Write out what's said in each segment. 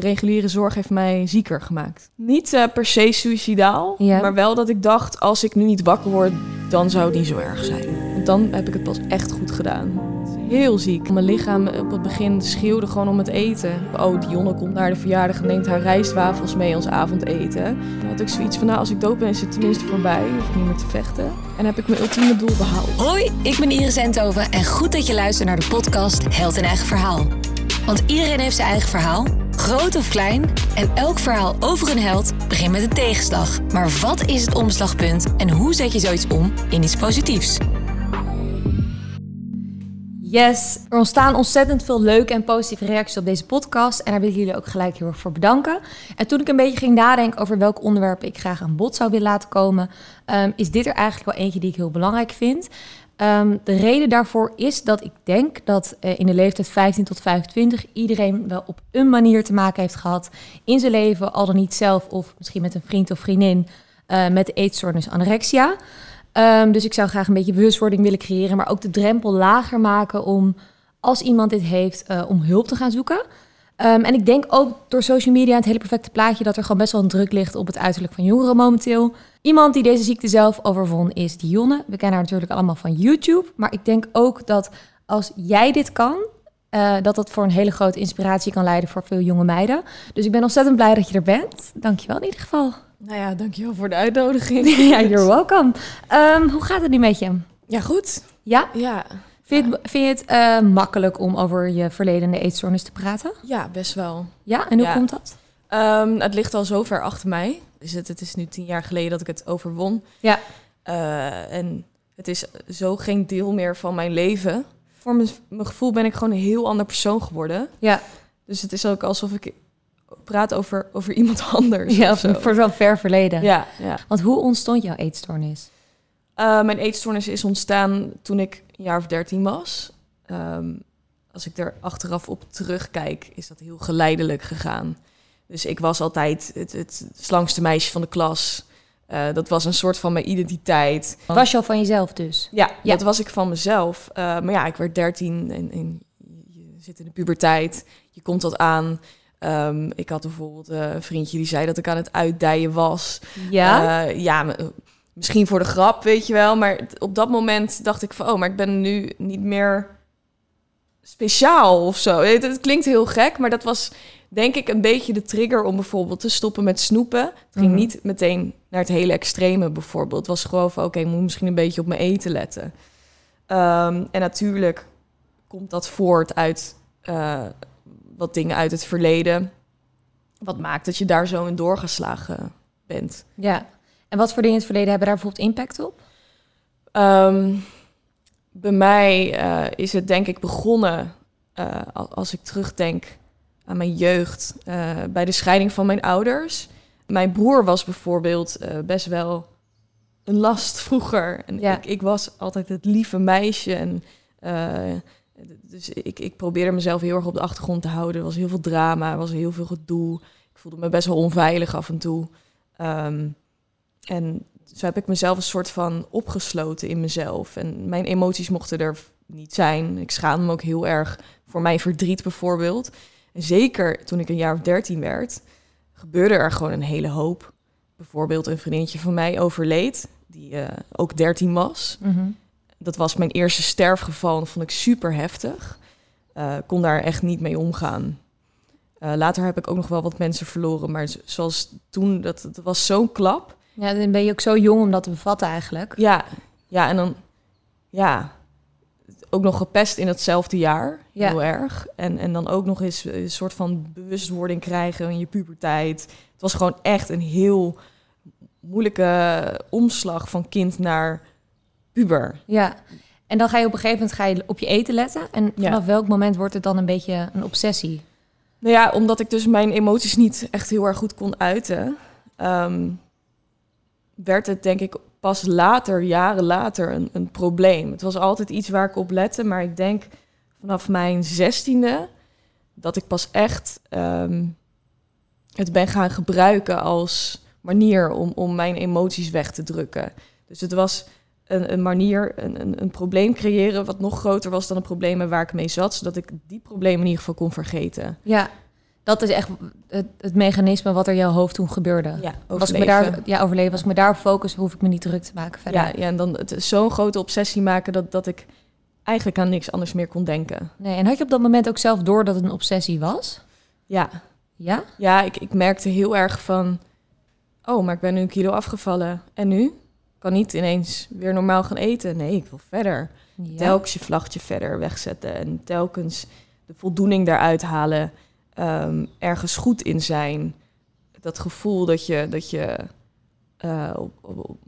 Reguliere zorg heeft mij zieker gemaakt. Niet eh, per se suicidaal, Ja. maar wel dat ik dacht, als ik nu niet wakker word, dan zou het niet zo erg zijn. Want dan heb ik het pas echt goed gedaan. Heel ziek. Mijn lichaam op het begin schreeuwde gewoon om het eten. Oh, Dionne komt naar de verjaardag en neemt haar rijstwafels mee als avondeten. Dan had ik zoiets van, nou, als ik dood ben, is het tenminste voorbij. Hoef ik niet meer te vechten. En heb ik mijn ultieme doel behaald. Hoi, ik ben Iris Enthoven en goed dat je luistert naar de podcast Held en Eigen Verhaal. Want iedereen heeft zijn eigen verhaal, groot of klein. En elk verhaal over een held begint met een tegenslag. Maar wat is het omslagpunt en hoe zet je zoiets om in iets positiefs? Yes, er ontstaan ontzettend veel leuke en positieve reacties op deze podcast. En daar wil ik jullie ook gelijk heel erg voor bedanken. En toen ik een beetje ging nadenken over welk onderwerp ik graag aan bod zou willen laten komen, ehm, is dit er eigenlijk wel eentje die ik heel belangrijk vind. Ehm, de reden daarvoor is dat ik denk dat eh, in de leeftijd 15 tot 25 iedereen wel op een manier te maken heeft gehad in zijn leven, al dan niet zelf of misschien met een vriend of vriendin, eh, met eetstoornis anorexia. Ehm, dus ik zou graag een beetje bewustwording willen creëren, maar ook de drempel lager maken om, als iemand dit heeft, eh, om hulp te gaan zoeken. Ehm, en ik denk ook door social media het hele perfecte plaatje dat er gewoon best wel een druk ligt op het uiterlijk van jongeren momenteel. Iemand die deze ziekte zelf overwon is Dionne. We kennen haar natuurlijk allemaal van YouTube. Maar ik denk ook dat als jij dit kan, eh, dat dat voor een hele grote inspiratie kan leiden voor veel jonge meiden. Dus ik ben ontzettend blij dat je er bent. Dankjewel in ieder geval. Nou ja, dankjewel voor de uitnodiging. ja, you're welcome. Ehm, hoe gaat het nu met je? Ja, goed. Ja? Ja, Vind je het, vind je het eh, makkelijk om over je verledene eetstoornis te praten? ja best wel. Ja, en hoe Ja. komt dat? Ehm, het ligt al zo ver achter mij. Dus het, het is nu tien jaar geleden dat ik het overwon. Ja. Eh, en het is zo geen deel meer van mijn leven. Voor mijn, mijn gevoel ben ik gewoon een heel ander persoon geworden. Ja, Dus het is ook alsof ik praat over, over iemand anders. ja of zo. voor zo'n ver verleden. Ja, ja. Want hoe ontstond jouw eetstoornis? Eh, mijn eetstoornis is ontstaan toen ik een jaar of dertien was. Ehm, als ik er achteraf op terugkijk, is dat heel geleidelijk gegaan. Dus ik was altijd het, het slangste meisje van de klas. Eh, dat was een soort van mijn identiteit. Was je al van jezelf dus? Ja, Ja. dat was ik van mezelf. Eh, maar ja, ik werd 13 en, en je zit in de puberteit. Je komt wat aan. Ehm, ik had bijvoorbeeld een vriendje die zei dat ik aan het uitdijen was. Ja? Ja, misschien voor de grap, weet je wel. Maar op dat moment dacht ik van, oh, maar ik ben nu niet meer speciaal of zo. Het, het klinkt heel gek, maar dat was denk ik een beetje de trigger om bijvoorbeeld te stoppen met snoepen. Het ging Mhm. niet meteen naar het hele extreme bijvoorbeeld. Het was gewoon van, oké, ik moet misschien een beetje op mijn eten letten. Ehm, en natuurlijk komt dat voort uit eh, wat dingen uit het verleden. Wat maakt dat je daar zo in doorgeslagen bent. ja. En wat voor dingen in het verleden hebben daar bijvoorbeeld impact op? Ehm, bij mij eh, is het denk ik begonnen, eh, al- als ik terugdenk aan mijn jeugd, eh, bij de scheiding van mijn ouders. Mijn broer was bijvoorbeeld best wel een last vroeger. En Ja. ik, ik was altijd het lieve meisje. En, dus ik, ik probeerde mezelf heel erg op de achtergrond te houden. Er was heel veel drama, er was heel veel gedoe. Ik voelde me best wel onveilig af en toe. Ehm, en zo heb ik mezelf een soort van opgesloten in mezelf. En mijn emoties mochten er niet zijn. Ik schaamde me ook heel erg voor mijn verdriet bijvoorbeeld. En zeker toen ik een jaar of dertien werd, gebeurde er gewoon een hele hoop. Bijvoorbeeld een vriendinnetje van mij overleed, die eh, ook 13 was. Dat was mijn eerste sterfgeval en dat vond ik super heftig. Eh, kon daar echt niet mee omgaan. Eh, later heb ik ook nog wel wat mensen verloren, maar zoals toen, dat, dat was zo'n klap. Ja, dan ben je ook zo jong om dat te bevatten eigenlijk. Ja, ja, en dan, ja, ook nog gepest in hetzelfde jaar, Ja. heel erg. En, en dan ook nog eens een soort van bewustwording krijgen in je puberteit. Het was gewoon echt een heel moeilijke omslag van kind naar puber. Ja. En dan ga je op een gegeven moment ga je op je eten letten. En Ja. vanaf welk moment wordt het dan een beetje een obsessie? Nou ja, omdat ik dus mijn emoties niet echt heel erg goed kon uiten, ehm, werd het denk ik pas later, jaren later, een, een probleem. Het was altijd iets waar ik op lette, maar ik denk vanaf mijn zestiende dat ik pas echt ehm, het ben gaan gebruiken als manier om, om mijn emoties weg te drukken. Dus het was een, een manier, een, een, een probleem creëren wat nog groter was dan de problemen waar ik mee zat, zodat ik die problemen in ieder geval kon vergeten. Ja. Dat is echt het, het mechanisme wat er in jouw hoofd toen gebeurde. Ja, Was ik me daar, ja, overleven. Als ik me daarop focus, hoef ik me niet druk te maken verder. ja, ja, en dan zo'n grote obsessie maken dat, dat ik eigenlijk aan niks anders meer kon denken. Nee, en had je op dat moment ook zelf door dat het een obsessie was? Ja, Ja? ja ik, ik merkte heel erg van... Oh, maar ik ben nu een kilo afgevallen. En nu? Ik kan niet ineens weer normaal gaan eten. Nee, ik wil verder. ja. telkens je vlaggetje verder wegzetten en telkens de voldoening daaruit halen, ehm, ergens goed in zijn. Dat gevoel dat je, dat je eh, op- op- op-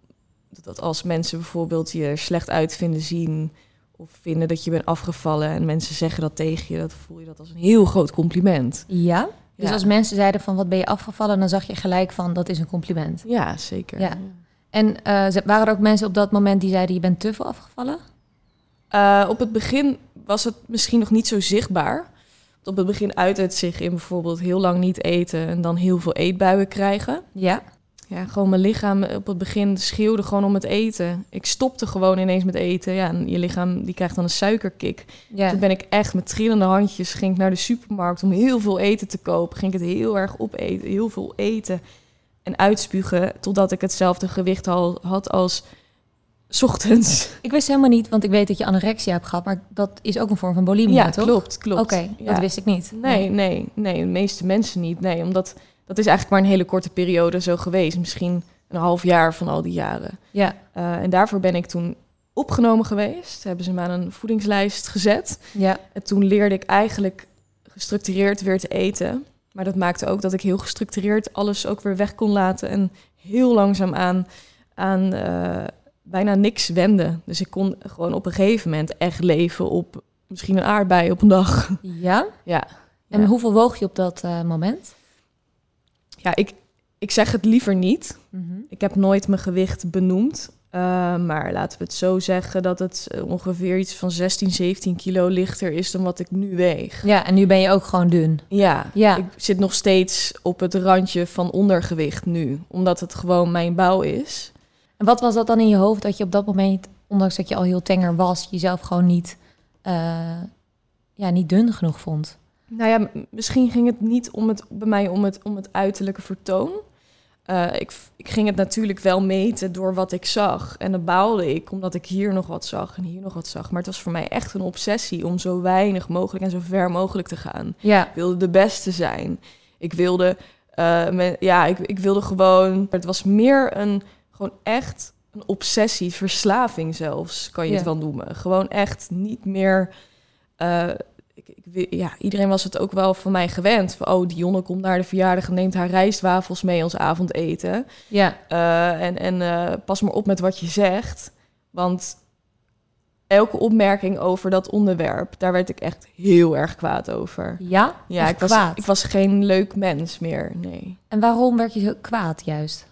dat als mensen bijvoorbeeld je slecht uitvinden zien of vinden dat je bent afgevallen en mensen zeggen dat tegen je, dat voel je dat als een heel groot compliment. Ja? Dus Ja. als mensen zeiden van wat ben je afgevallen, dan zag je gelijk van dat is een compliment. Ja, zeker. Ja. En eh, waren er ook mensen op dat moment die zeiden je bent te veel afgevallen? Eh, op het begin was het misschien nog niet zo zichtbaar. Op het begin uit het zich in bijvoorbeeld heel lang niet eten en dan heel veel eetbuien krijgen. Ja. Ja, gewoon mijn lichaam op het begin schreeuwde gewoon om het eten. Ik stopte gewoon ineens met eten. Ja, en je lichaam die krijgt dan een suikerkick. Ja. Toen ben ik echt met trillende handjes ging ik naar de supermarkt om heel veel eten te kopen. Ging ik het heel erg opeten, heel veel eten en uitspugen totdat ik hetzelfde gewicht al had als ochtends. Ik wist helemaal niet, want ik weet dat je anorexia hebt gehad, maar dat is ook een vorm van bulimia, Ja, toch? klopt, klopt. Oké, Ja. dat wist ik niet. Nee, nee, nee, de meeste mensen niet. Nee, omdat dat is eigenlijk maar een hele korte periode zo geweest. Misschien een half jaar van al die jaren. Ja, Eh, en daarvoor ben ik toen opgenomen geweest. Hebben ze me aan een voedingslijst gezet. ja, En toen leerde ik eigenlijk gestructureerd weer te eten. Maar dat maakte ook dat ik heel gestructureerd alles ook weer weg kon laten. En heel langzaam aan, aan eh, bijna niks wende. Dus ik kon gewoon op een gegeven moment echt leven op misschien een aardbei op een dag. ja. Ja. En Ja. hoeveel woog je op dat eh, moment? Ja, ik, ik zeg het liever niet. Mhm. Ik heb nooit mijn gewicht benoemd. Eh, maar laten we het zo zeggen dat het eh, ongeveer iets van 16, 17 kilo lichter is dan wat ik nu weeg. Ja, en nu ben je ook gewoon dun. Ja, Ja. ik zit nog steeds op het randje van ondergewicht nu. Omdat het gewoon mijn bouw is. En wat was dat dan in je hoofd dat je op dat moment, ondanks dat je al heel tenger was, jezelf gewoon niet, eh, ja, niet dun genoeg vond? Nou ja, misschien ging het niet om het, bij mij om het, om het uiterlijke vertoon. Eh, ik, ik ging het natuurlijk wel meten door wat ik zag. En dan baalde ik omdat ik hier nog wat zag en hier nog wat zag. Maar het was voor mij echt een obsessie om zo weinig mogelijk en zo ver mogelijk te gaan. Ja, Ik wilde de beste zijn. Ik wilde, eh, me- ja, ik, ik wilde gewoon. Het was meer een, gewoon echt een obsessie, verslaving zelfs, kan je Ja. het wel noemen. Gewoon echt niet meer. eh, ik, ik, ja, iedereen was het ook wel van mij gewend. Van, oh, Dionne komt naar de verjaardag en neemt haar rijstwafels mee als avondeten. ja, Eh, en en eh, pas maar op met wat je zegt. Want elke opmerking over dat onderwerp, daar werd ik echt heel erg kwaad over. ja. Ja, ik was, kwaad. ik was geen leuk mens meer, nee. En waarom werd je zo kwaad juist?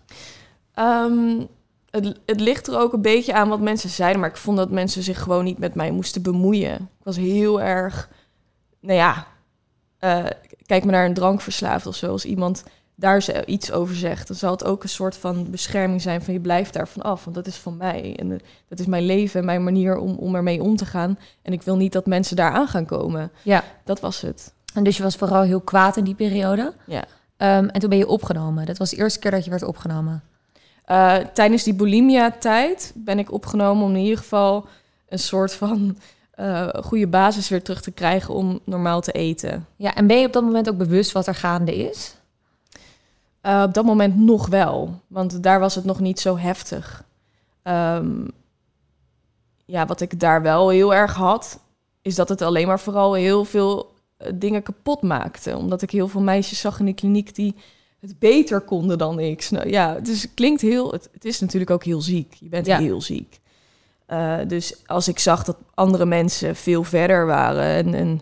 Ehm, het, het ligt er ook een beetje aan wat mensen zeiden, maar ik vond dat mensen zich gewoon niet met mij moesten bemoeien. Ik was heel erg, nou ja, eh, kijk maar naar een drankverslaafd of zo. Als iemand daar iets over zegt, dan zal het ook een soort van bescherming zijn van je blijft daarvan af, want dat is van mij. En eh, dat is mijn leven en mijn manier om, om ermee om te gaan. En ik wil niet dat mensen daar aan gaan komen. Ja. Dat was het. En dus je was vooral heel kwaad in die periode. Ja. Ehm, en toen ben je opgenomen. Dat was de eerste keer dat je werd opgenomen. Eh, tijdens die bulimia-tijd ben ik opgenomen om in ieder geval een soort van eh, goede basis weer terug te krijgen om normaal te eten. Ja, en ben je op dat moment ook bewust wat er gaande is? Eh, op dat moment nog wel, want daar was het nog niet zo heftig. Ehm, ja, wat ik daar wel heel erg had, is dat het alleen maar vooral heel veel dingen kapot maakte. Omdat ik heel veel meisjes zag in de kliniek die het beter konden dan ik. Nou, ja, dus het klinkt heel. Het, het is natuurlijk ook heel ziek. Je bent Ja. heel ziek. Eh, dus als ik zag dat andere mensen veel verder waren en, en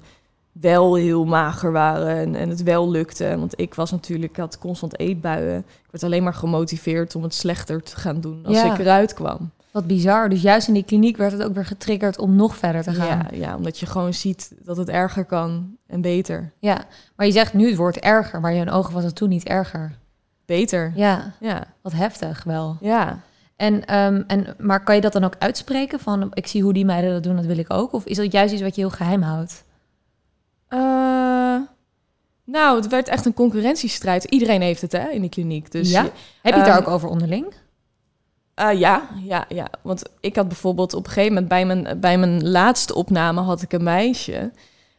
wel heel mager waren en, en het wel lukte. Want ik was natuurlijk, ik had constant eetbuien. Ik werd alleen maar gemotiveerd om het slechter te gaan doen als Ja. ik eruit kwam. Wat bizar. Dus juist in die kliniek werd het ook weer getriggerd om nog verder te gaan. Ja, ja, omdat je gewoon ziet dat het erger kan en beter. Ja, maar je zegt nu het wordt erger, maar in je ogen was het toen niet erger. Beter. Ja, Ja, wat heftig wel. ja. En, ehm, en, maar kan je dat dan ook uitspreken van ik zie hoe die meiden dat doen, dat wil ik ook? Of is dat juist iets wat je heel geheim houdt? Eh, Nou, het werd echt een concurrentiestrijd. Iedereen heeft het hè, in die kliniek. Dus Ja? Heb je het daar Ehm, ook over onderling? Eh, ja, ja, ja. Want ik had bijvoorbeeld op een gegeven moment bij mijn, bij mijn laatste opname had ik een meisje.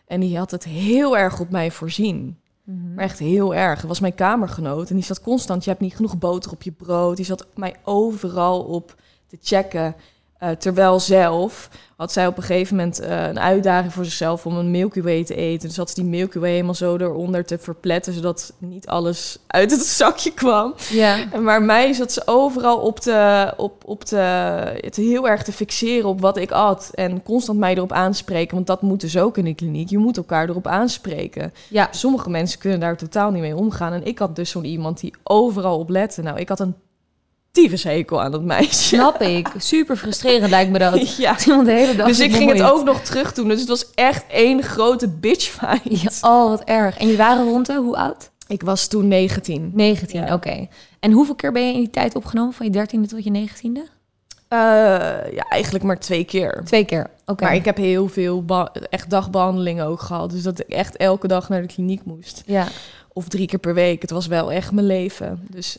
En die had het heel erg op mij voorzien. Mhm. Maar echt heel erg. Het was mijn kamergenoot. En die zat constant, je hebt niet genoeg boter op je brood. Die zat mij overal op te checken. Eh, terwijl zelf had zij op een gegeven moment eh, een uitdaging voor zichzelf om een Milky Way te eten. Dus had ze die Milky Way helemaal zo eronder te verpletten, zodat niet alles uit het zakje kwam. Ja. En Maar mij zat ze overal op te, op, op te, het heel erg te fixeren op wat ik at. En constant mij erop aanspreken, want dat moet dus ook in de kliniek. Je moet elkaar erop aanspreken. Ja. Sommige mensen kunnen daar totaal niet mee omgaan. En ik had dus zo'n iemand die overal op lette. Nou, ik had een tyfushekel aan dat meisje. Snap ik. Super frustrerend lijkt me dat. Ja. Iemand de hele dag Dus ik ging het ook nog terug doen. Dus het was echt één grote bitchfight. Ja, oh, wat erg. En je waren rond de, hoe oud? Ik was toen 19. 19, Ja. oké. En hoeveel keer ben je in die tijd opgenomen? Van je 13e tot je 19e? Eh, ja, eigenlijk maar twee keer. Twee keer, oké. Maar ik heb heel veel echt dagbehandelingen ook gehad. Dus dat ik echt elke dag naar de kliniek moest. Ja, Of drie keer per week. Het was wel echt mijn leven. Dus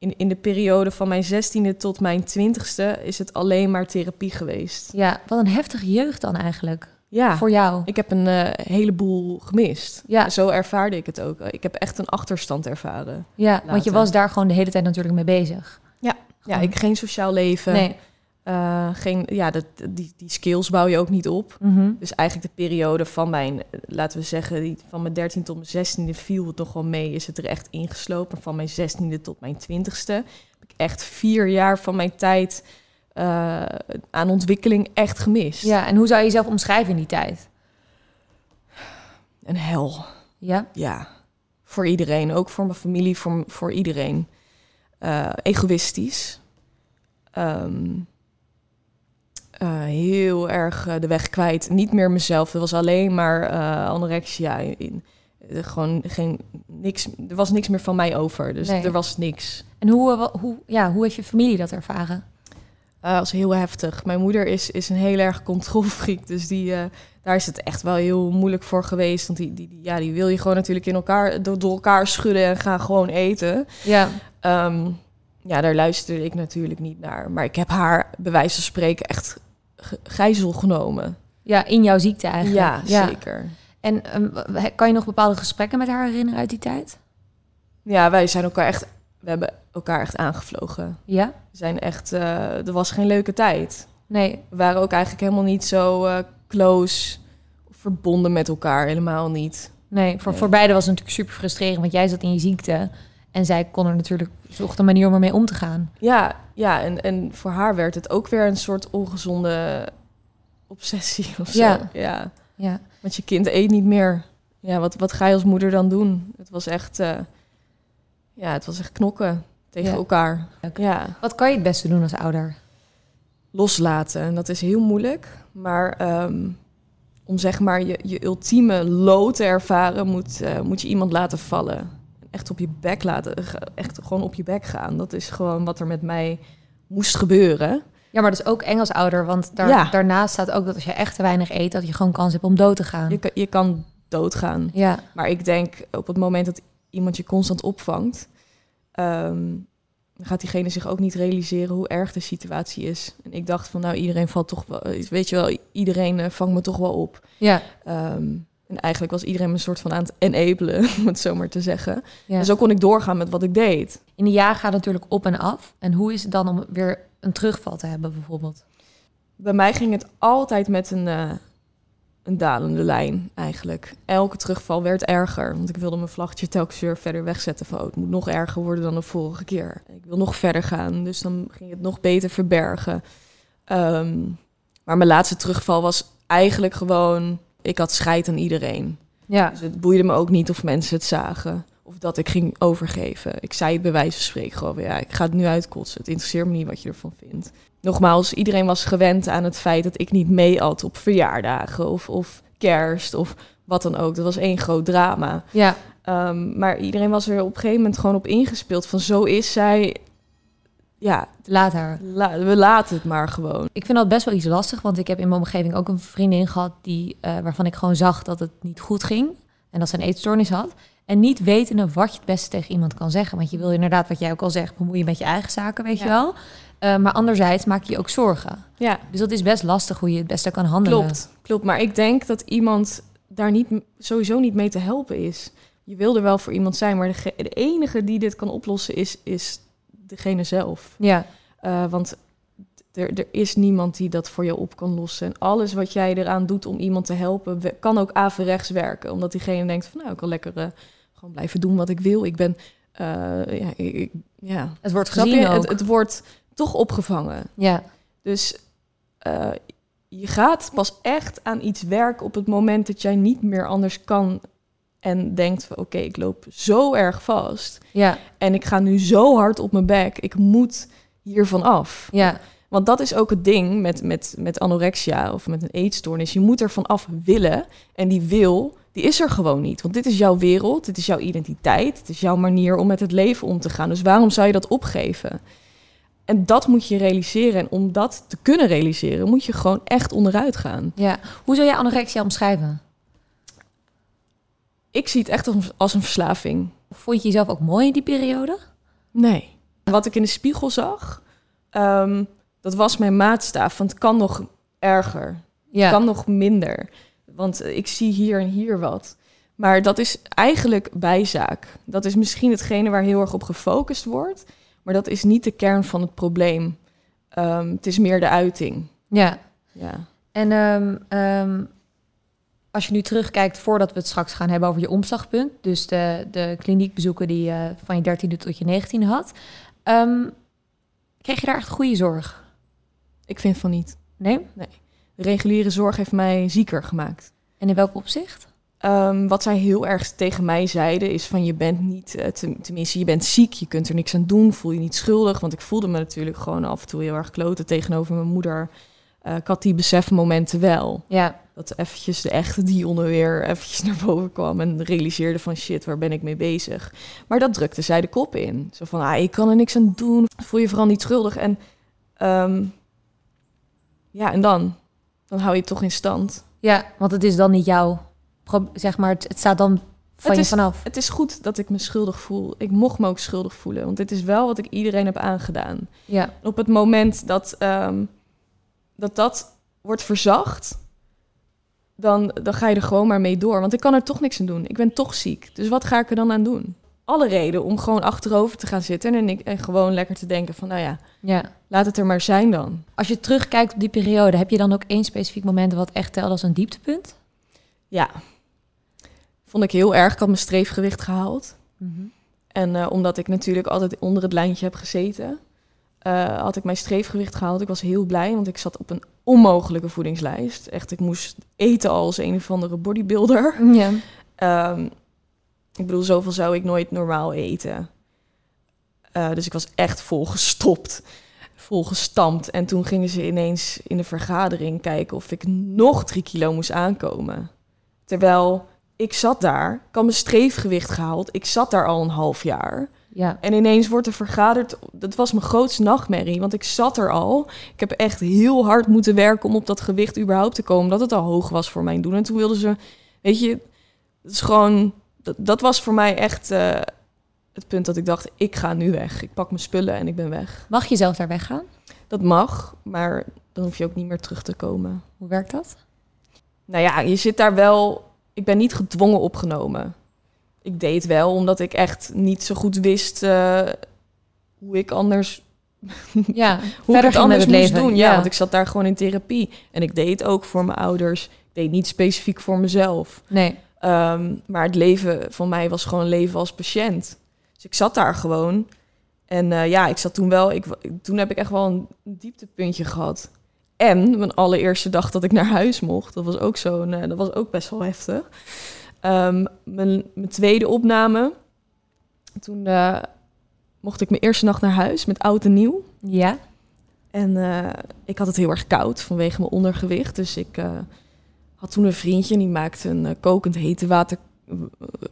in, in de periode van mijn 16e tot mijn 20ste is het alleen maar therapie geweest. ja, wat een heftige jeugd dan eigenlijk. Ja, Voor jou. ik heb een eh, heleboel gemist. Ja. Zo ervaarde ik het ook. Ik heb echt een achterstand ervaren. Ja, want je was daar gewoon de hele tijd natuurlijk mee bezig. Ja, Gewoon. ik geen sociaal leven. Nee. Eh, geen, ja, dat, die, die skills bouw je ook niet op. Mhm. Dus eigenlijk de periode van mijn, laten we zeggen, die, van mijn 13 tot mijn 16e viel het nog wel mee. Is het er echt ingeslopen. Van mijn 16e tot mijn 20ste heb ik echt vier jaar van mijn tijd eh, aan ontwikkeling echt gemist. Ja, en hoe zou je jezelf omschrijven in die tijd? Een hel. Ja, Ja. Voor iedereen. Ook voor mijn familie, voor, voor iedereen. Eh, egoïstisch. Ehm, eh, heel erg eh, de weg kwijt. Niet meer mezelf. Er was alleen maar eh, anorexia. In, eh, gewoon geen, niks, er was niks meer van mij over. Dus Nee. er was niks. en hoe, hoe, ja, hoe heeft je familie dat ervaren? Eh was heel heftig. Mijn moeder is, is een heel erg controlfreak. Dus die, daar is het echt wel heel moeilijk voor geweest. Want die, die, die- ja, die wil je gewoon natuurlijk in elkaar, door, door elkaar schudden en gaan gewoon eten. Ja, Ehm, ja, daar luisterde ik natuurlijk niet naar. Maar ik heb haar, bij wijze van spreken, echt gijzel genomen. ja in jouw ziekte eigenlijk. Ja, zeker. En ehm, kan je nog bepaalde gesprekken met haar herinneren uit die tijd? Ja, wij zijn elkaar echt... We hebben elkaar echt aangevlogen. Ja? We zijn echt... eh, er was geen leuke tijd. Nee. We waren ook eigenlijk helemaal niet zo eh, close... verbonden met elkaar. Helemaal niet. Nee, voor, Nee. voor beide was het natuurlijk super frustrerend, want jij zat in je ziekte. En zij kon er natuurlijk, zocht een manier om ermee om te gaan. Ja, ja en, en voor haar werd het ook weer een soort ongezonde obsessie of zo. Ja. ja. Ja. Want je kind eet niet meer. Ja, wat, wat ga je als moeder dan doen? Het was echt, eh, ja, het was echt knokken tegen Ja. elkaar. Ja, Wat kan je het beste doen als ouder? loslaten. En dat is heel moeilijk. Maar ehm, om zeg maar je, je ultieme low te ervaren, moet, eh, moet je iemand laten vallen. Echt op je bek laten, echt gewoon op je bek gaan. Dat is gewoon wat er met mij moest gebeuren. Ja, maar dat is ook eng als ouder, want daar, Ja. daarnaast staat ook dat als je echt te weinig eet, dat je gewoon kans hebt om dood te gaan. Je, kan- je kan doodgaan. Ja, Maar ik denk op het moment dat iemand je constant opvangt, ehm, dan gaat diegene zich ook niet realiseren hoe erg de situatie is. En ik dacht van nou, iedereen valt toch wel, weet je wel, iedereen eh, vangt me toch wel op. ja, Ehm, en eigenlijk was iedereen me een soort van aan het enablen, om het zo maar te zeggen. ja. En zo kon ik doorgaan met wat ik deed. In de jaar gaat het natuurlijk op en af. En hoe is het dan om weer een terugval te hebben, bijvoorbeeld? Bij mij ging het altijd met een, eh, een dalende lijn eigenlijk. Elke terugval werd erger. Want ik wilde mijn vlaggetje telkens weer verder wegzetten. Van, oh, het moet nog erger worden dan de vorige keer. Ik wil nog verder gaan. Dus dan ging het nog beter verbergen. Ehm, maar mijn laatste terugval was eigenlijk gewoon... Ik had scheid aan iedereen. Ja, Dus het boeide me ook niet of mensen het zagen. Of dat ik ging overgeven. Ik zei het bij wijze van spreken gewoon weer, ja, ik ga het nu uitkotsen. Het interesseert me niet wat je ervan vindt. Nogmaals, iedereen was gewend aan het feit dat ik niet mee at op verjaardagen of, of kerst of wat dan ook. Dat was één groot drama. ja, Ehm, maar iedereen was er op een gegeven moment gewoon op ingespeeld van zo is zij. Ja, laat haar. la- we laten het maar gewoon. Ik vind dat best wel iets lastig, want ik heb in mijn omgeving ook een vriendin gehad die, eh, waarvan ik gewoon zag dat het niet goed ging en dat ze een eetstoornis had. En niet wetende wat je het beste tegen iemand kan zeggen. Want je wil inderdaad, wat jij ook al zegt, bemoeien met je eigen zaken, weet Ja. je wel. Eh, maar anderzijds maak je ook zorgen. Ja, Dus dat is best lastig hoe je het beste kan handelen. klopt. Klopt, maar ik denk dat iemand daar niet, sowieso niet mee te helpen is. Je wil er wel voor iemand zijn, maar de, de enige die dit kan oplossen is, is degene zelf. Ja, Eh, want er, er is niemand die dat voor je op kan lossen. En alles wat jij eraan doet om iemand te helpen, kan ook averechts werken. Omdat diegene denkt van, nou, ik kan lekker eh, gewoon blijven doen wat ik wil. Ik ben, eh, ja, ik, ja. het wordt gezien. Het, het wordt toch opgevangen. ja, Dus je gaat pas echt aan iets werken op het moment dat jij niet meer anders kan. En denkt van, oké, ik loop zo erg vast. ja, En ik ga nu zo hard op mijn bek. Ik moet hiervan af. ja, Want dat is ook het ding met, met, met anorexia of met een eetstoornis. Je moet er vanaf willen. En die wil, die is er gewoon niet. Want dit is jouw wereld, dit is jouw identiteit. Het is jouw manier om met het leven om te gaan. Dus waarom zou je dat opgeven? En dat moet je realiseren. En om dat te kunnen realiseren, moet je gewoon echt onderuit gaan. ja. Hoe zou jij anorexia omschrijven? Ik zie het echt als, als een verslaving. Vond je jezelf ook mooi in die periode? Nee. Wat ik in de spiegel zag, ehm, dat was mijn maatstaaf. Want het kan nog erger. Ja, kan nog minder. Want eh, ik zie hier en hier wat. Maar dat is eigenlijk bijzaak. Dat is misschien hetgene waar heel erg op gefocust wordt. Maar dat is niet de kern van het probleem. Ehm, het is meer de uiting. ja. Ja. En ehm, als je nu terugkijkt, voordat we het straks gaan hebben over je omslagpunt, dus de, de kliniekbezoeken die je van je dertiende tot je negentiende had, ehm, kreeg je daar echt goede zorg? Ik vind van niet. Nee? De reguliere zorg heeft mij zieker gemaakt. En in welk opzicht? Ehm, wat zij heel erg tegen mij zeiden is van je bent niet, eh, ten- tenminste je bent ziek, je kunt er niks aan doen, voel je niet schuldig. Want ik voelde me natuurlijk gewoon af en toe heel erg kloten tegenover mijn moeder. Eh, ik had die besefmomenten wel. Ja, dat eventjes de echte Dionne weer eventjes naar boven kwam en realiseerde van shit, waar ben ik mee bezig? Maar dat drukte zij de kop in. Zo van, ah, ik kan er niks aan doen, voel je vooral niet schuldig. En ehm, ja, en dan? Dan hou je het toch in stand. ja, want het is dan niet jouw, zeg maar, het, het staat dan van Het je is- vanaf. Het is goed dat ik me schuldig voel. Ik mocht me ook schuldig voelen, want dit is wel wat ik iedereen heb aangedaan. Ja, Op het moment dat ehm, dat, dat wordt verzacht, dan, dan ga je er gewoon maar mee door. Want ik kan er toch niks aan doen. Ik ben toch ziek. Dus wat ga ik er dan aan doen? Alle reden om gewoon achterover te gaan zitten en, en gewoon lekker te denken van, nou ja, ja. laat het er maar zijn dan. Als je terugkijkt op die periode, heb je dan ook één specifiek moment wat echt telde als een dieptepunt? Ja, vond ik heel erg. Ik had mijn streefgewicht gehaald. En eh, omdat ik natuurlijk altijd onder het lijntje heb gezeten, eh, had ik mijn streefgewicht gehaald. Ik was heel blij, want ik zat op een onmogelijke voedingslijst. Echt, ik moest eten als een of andere bodybuilder. Ja. Ehm, ik bedoel, zoveel zou ik nooit normaal eten. Eh, dus ik was echt volgestopt, volgestampt. En toen gingen ze ineens in de vergadering kijken of ik nog drie kilo moest aankomen. Terwijl ik zat daar, ik had mijn streefgewicht gehaald. Ik zat daar al een half jaar. Ja. En ineens wordt er vergaderd. Dat was mijn grootste nachtmerrie, want ik zat er al. Ik heb echt heel hard moeten werken om op dat gewicht überhaupt te komen, omdat het al hoog was voor mijn doen. En toen wilden ze, weet je, het is gewoon, dat, dat was voor mij echt eh, het punt dat ik dacht, ik ga nu weg. Ik pak mijn spullen en ik ben weg. Mag je zelf daar weggaan? Dat mag, maar dan hoef je ook niet meer terug te komen. Hoe werkt dat? Nou ja, je zit daar wel. Ik ben niet gedwongen opgenomen. Ik deed wel, omdat ik echt niet zo goed wist eh, hoe ik anders Ja, hoe verder ik het anders het moest leven. doen. Ja, want ik zat daar gewoon in therapie. En ik deed het ook voor mijn ouders. Ik deed niet specifiek voor mezelf. Nee. Ehm, maar het leven van mij was gewoon leven als patiënt. Dus ik zat daar gewoon. En eh, ja, ik zat toen wel... Ik, toen heb ik echt wel een dieptepuntje gehad. En mijn allereerste dag dat ik naar huis mocht... dat was ook, zo'n, eh, dat was ook best wel heftig. Ehm, mijn, mijn tweede opname... toen eh, mocht ik mijn eerste nacht naar huis met oud en nieuw. Ja. En eh, ik had het heel erg koud vanwege mijn ondergewicht. Dus ik eh, had toen een vriendje en die maakte een kokend hete water...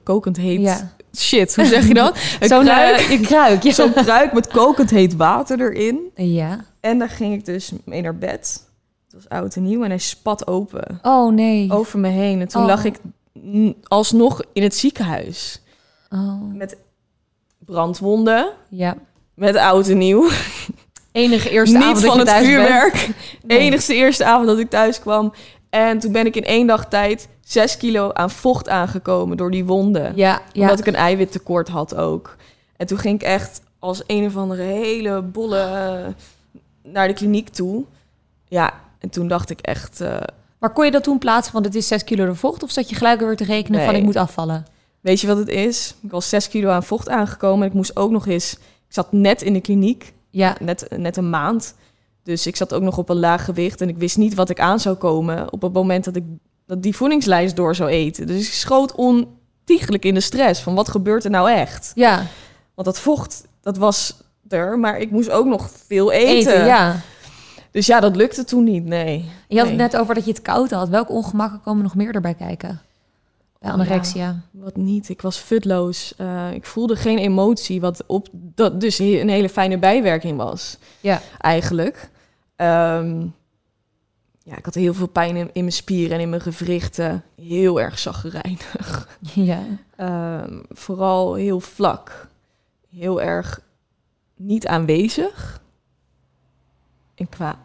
kokend heet... Ja. Shit, hoe zeg je dat? Zo'n kruik- kruik. Ja. Zo'n kruik met kokend heet water erin. ja. En daar ging ik dus mee naar bed. Het was oud en nieuw en hij spat open Oh nee. over me heen. En toen Oh. lag ik alsnog in het ziekenhuis. Oh, met brandwonden, ja. met oud en nieuw. Enige eerste Niet avond dat van het vuurwerk. Nee. Enigste eerste avond dat ik thuis kwam. En toen ben ik in één dag tijd 6 kilo aan vocht aangekomen door die wonden. Ja, ja. Omdat ik een eiwittekort had ook. En toen ging ik echt als een of andere hele bolle eh, naar de kliniek toe. Ja, en toen dacht ik echt... eh, Maar kon je dat toen plaatsen van dit is 6 kilo de vocht? Of zat je gelijk weer te rekenen van ik moet afvallen? weet je wat het is? Ik was 6 kilo aan vocht aangekomen. En ik moest ook nog eens... Ik zat net in de kliniek. Ja, net, net een maand. Dus ik zat ook nog op een laag gewicht en ik wist niet wat ik aan zou komen op het moment dat ik dat die voedingslijst door zou eten. Dus ik schoot ontiegelijk in de stress van wat gebeurt er nou echt? ja. Want dat vocht, dat was er, maar ik moest ook nog veel eten. Eten, ja. Dus ja, dat lukte toen niet, nee. Je had Nee. het net over dat je het koud had. Welke ongemakken komen nog meer erbij kijken? Bij Oh, anorexia. Wat niet, ik was futloos. Eh, ik voelde geen emotie, wat op dat dus een hele fijne bijwerking was. Ja. eigenlijk. Ehm, ja, ik had heel veel pijn in, in mijn spieren en in mijn gewrichten. Heel erg chagrijnig. Ja. Ehm, vooral heel vlak. Heel erg niet aanwezig. En qua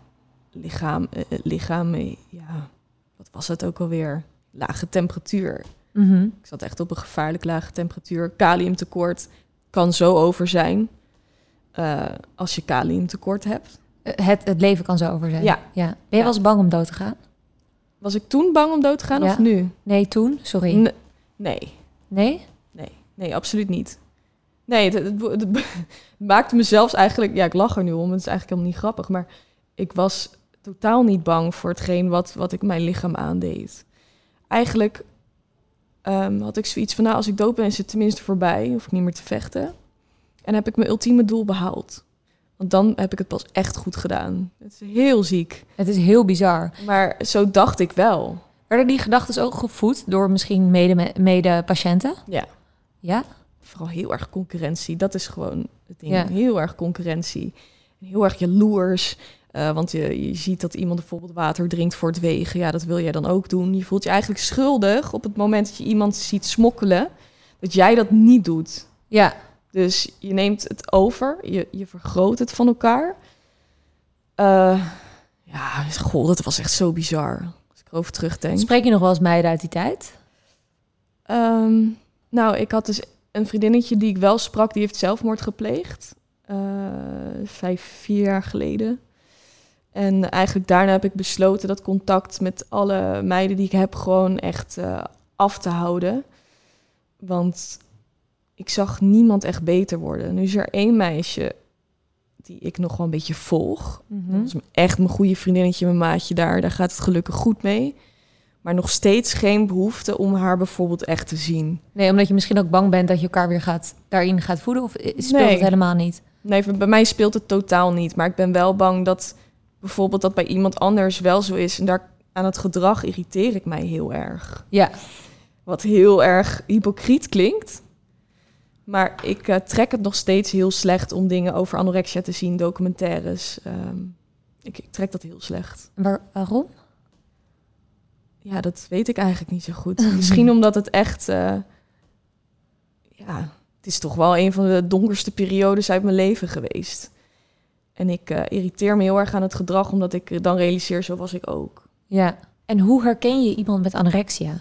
lichaam, eh, eh, lichaam eh, ja, wat was het ook alweer? Lage temperatuur. Mhm. Ik zat echt op een gevaarlijk lage temperatuur. Kaliumtekort kan zo over zijn eh, als je kaliumtekort hebt. Het, het leven kan zo over zijn. Ja. ja. Ben je wel eens bang om dood te gaan? Was ik toen bang om dood te gaan Ja. of nu? Nee, toen? Sorry. N- nee, Nee? nee, nee, absoluut niet. Nee, het, het, het- het maakte me zelfs eigenlijk... Ja, ik lach er nu om, het is eigenlijk helemaal niet grappig. Maar ik was totaal niet bang voor hetgeen wat, wat ik mijn lichaam aandeed. Eigenlijk ehm, had ik zoiets van... Nou, als ik dood ben, is het tenminste voorbij. Hoef ik niet meer te vechten. En heb ik mijn ultieme doel behaald. Want dan heb ik het pas echt goed gedaan. Het is heel ziek. Het is heel bizar. Maar zo dacht ik wel. Werden die gedachten ook gevoed door misschien mede- mede-patiënten? Ja. Ja? Vooral heel erg concurrentie. Dat is gewoon het ding. Ja. Heel erg concurrentie. En heel erg jaloers. Eh, want je, je ziet dat iemand bijvoorbeeld water drinkt voor het wegen. Ja, dat wil jij dan ook doen. Je voelt je eigenlijk schuldig op het moment dat je iemand ziet smokkelen. Dat jij dat niet doet. Ja. Dus je neemt het over. Je, je vergroot het van elkaar. Eh, ja, goh, dat was echt zo bizar. Als ik erover terugdenk. Spreek je nog wel eens meiden uit die tijd? Ehm, nou, ik had dus een vriendinnetje die ik wel sprak, die heeft zelfmoord gepleegd. Eh, vijf, vier jaar geleden. En eigenlijk daarna heb ik besloten dat contact met alle meiden die ik heb gewoon echt eh, af te houden. Want ik zag niemand echt beter worden. Nu is er één meisje die ik nog wel een beetje volg. Mhm. Dat is echt mijn goede vriendinnetje, mijn maatje daar. Daar gaat het gelukkig goed mee. Maar nog steeds geen behoefte om haar bijvoorbeeld echt te zien. Nee, omdat je misschien ook bang bent dat je elkaar weer gaat, daarin gaat voeden? Of speelt Nee. het helemaal niet? Nee, bij mij speelt het totaal niet. Maar ik ben wel bang dat bijvoorbeeld dat bij iemand anders wel zo is. En daar aan het gedrag irriteer ik mij heel erg. Ja. Wat heel erg hypocriet klinkt. Maar ik eh, trek het nog steeds heel slecht om dingen over anorexia te zien, documentaires. Ehm, ik, ik trek dat heel slecht. Waar, waarom? Ja, dat weet ik eigenlijk niet zo goed. Misschien omdat het echt... eh, ja, het is toch wel een van de donkerste periodes uit mijn leven geweest. En ik eh, irriteer me heel erg aan het gedrag, omdat ik dan realiseer, zo was ik ook. Ja. En hoe herken je iemand met anorexia?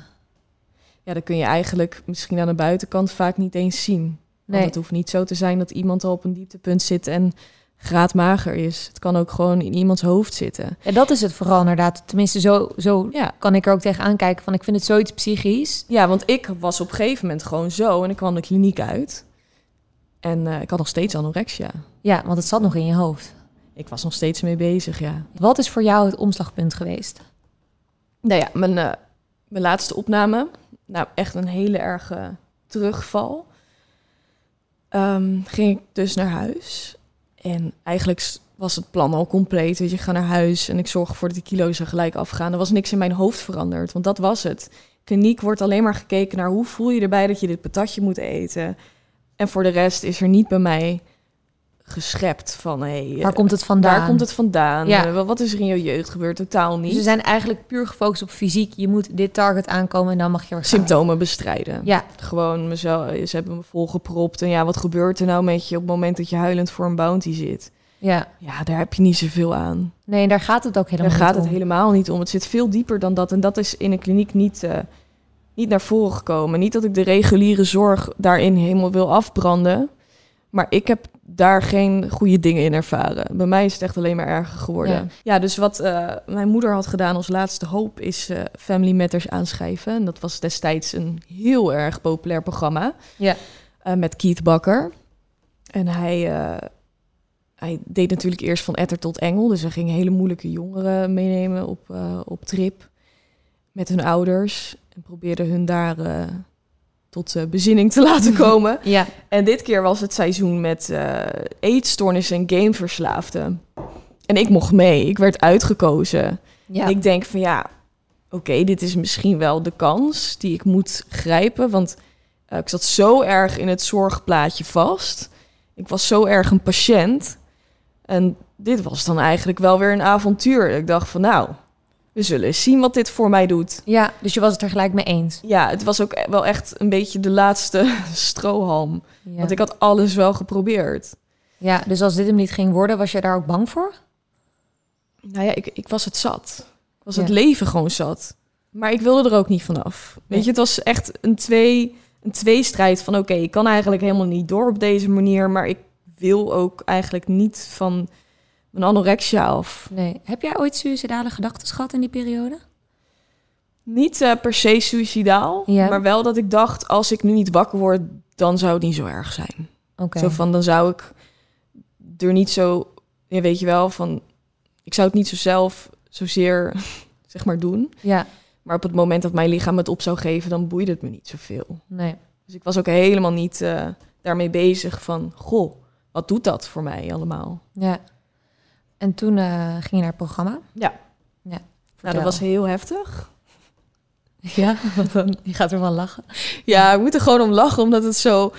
Ja, dat kun je eigenlijk misschien aan de buitenkant vaak niet eens zien. Want Nee. het hoeft niet zo te zijn dat iemand al op een dieptepunt zit en graadmager is. Het kan ook gewoon in iemands hoofd zitten. Ja, dat is het vooral inderdaad. Tenminste, zo, zo Ja, kan ik er ook tegenaan kijken van ik vind het zoiets psychisch. ja want ik was op een gegeven moment gewoon zo en ik kwam de kliniek uit. En eh, ik had nog steeds anorexia. Ja, want het zat nog in je hoofd. Ik was nog steeds mee bezig, ja. Wat is voor jou het omslagpunt geweest? Nou ja, mijn, eh, mijn laatste opname. Nou, echt een hele erge terugval. Ehm, ging ik dus naar huis. En eigenlijk was het plan al compleet. Weet je, ik ga naar huis en ik zorg ervoor dat die kilo's er gelijk afgaan. Er was niks in mijn hoofd veranderd, want dat was het. Kliniek wordt alleen maar gekeken naar hoe voel je erbij dat je dit patatje moet eten. En voor de rest is er niet bij mij geschept van hé, Waar komt het vandaan? waar komt het vandaan? Ja. Eh, wat is er in je jeugd gebeurd? Totaal Dus niet. ze zijn eigenlijk puur gefocust op fysiek. Je moet dit target aankomen en dan mag je. Symptomen bestrijden. Ja, Gewoon mezelf, ze hebben me volgepropt. En ja, wat gebeurt er nou met je op het moment dat je huilend voor een bounty zit? ja. Ja, daar heb je niet zoveel aan. Nee, daar gaat het ook helemaal Daar niet gaat het om. helemaal niet om. Het zit veel dieper dan dat. En dat is in een kliniek niet, eh, niet naar voren gekomen. Niet dat ik de reguliere zorg daarin helemaal wil afbranden. Maar ik heb daar geen goede dingen in ervaren. Bij mij is het echt alleen maar erger geworden. Ja. Ja, dus wat eh, mijn moeder had gedaan als laatste hoop... is eh, Family Matters aanschrijven. En dat was destijds een heel erg populair programma. Ja. eh, met Keith Bakker. En hij, hij deed natuurlijk eerst van etter tot engel. Dus hij ging hele moeilijke jongeren meenemen op, op trip met hun ouders. En probeerde hun daar tot eh, bezinning te laten komen. Ja, en dit keer was het seizoen met eh eetstoornissen en gameverslaafden. En ik mocht mee. Ik werd uitgekozen. ja. En ik denk van ja, oké, dit is misschien wel de kans die ik moet grijpen. Want eh, ik zat zo erg in het zorgplaatje vast. Ik was zo erg een patiënt. En dit was dan eigenlijk wel weer een avontuur. Ik dacht van nou, we zullen zien wat dit voor mij doet. ja, dus je was het er gelijk mee eens. Ja, het was ook e- wel echt een beetje de laatste strohalm. Ja. Want ik had alles wel geprobeerd. ja, dus als dit hem niet ging worden, was je daar ook bang voor? Nou ja, ik, ik was het zat. Ik was Ja. het leven gewoon zat. Maar ik wilde er ook niet vanaf. Weet Nee. je, het was echt een, twee, een tweestrijd van... oké, ik kan eigenlijk helemaal niet door op deze manier... maar ik wil ook eigenlijk niet van mijn anorexia af. Nee. Heb jij ooit suïcidale gedachten gehad in die periode? Niet eh, per se suicidaal, Ja. maar wel dat ik dacht... als ik nu niet wakker word, dan zou het niet zo erg zijn. Oké. Zo van, dan zou ik er niet zo... Ja, weet je wel, van... ik zou het niet zo zelf zozeer, zeg maar, doen... Ja, Maar op het moment dat mijn lichaam het op zou geven, dan boeide het me niet zoveel. nee. Dus ik was ook helemaal niet eh, daarmee bezig van, goh, wat doet dat voor mij allemaal? Ja. En toen eh, ging je naar het programma? Ja. Ja. Nou, dat was heel heftig. Ja, want dan, je gaat ervan lachen. Ja, ik moet er gewoon om lachen, omdat het zo...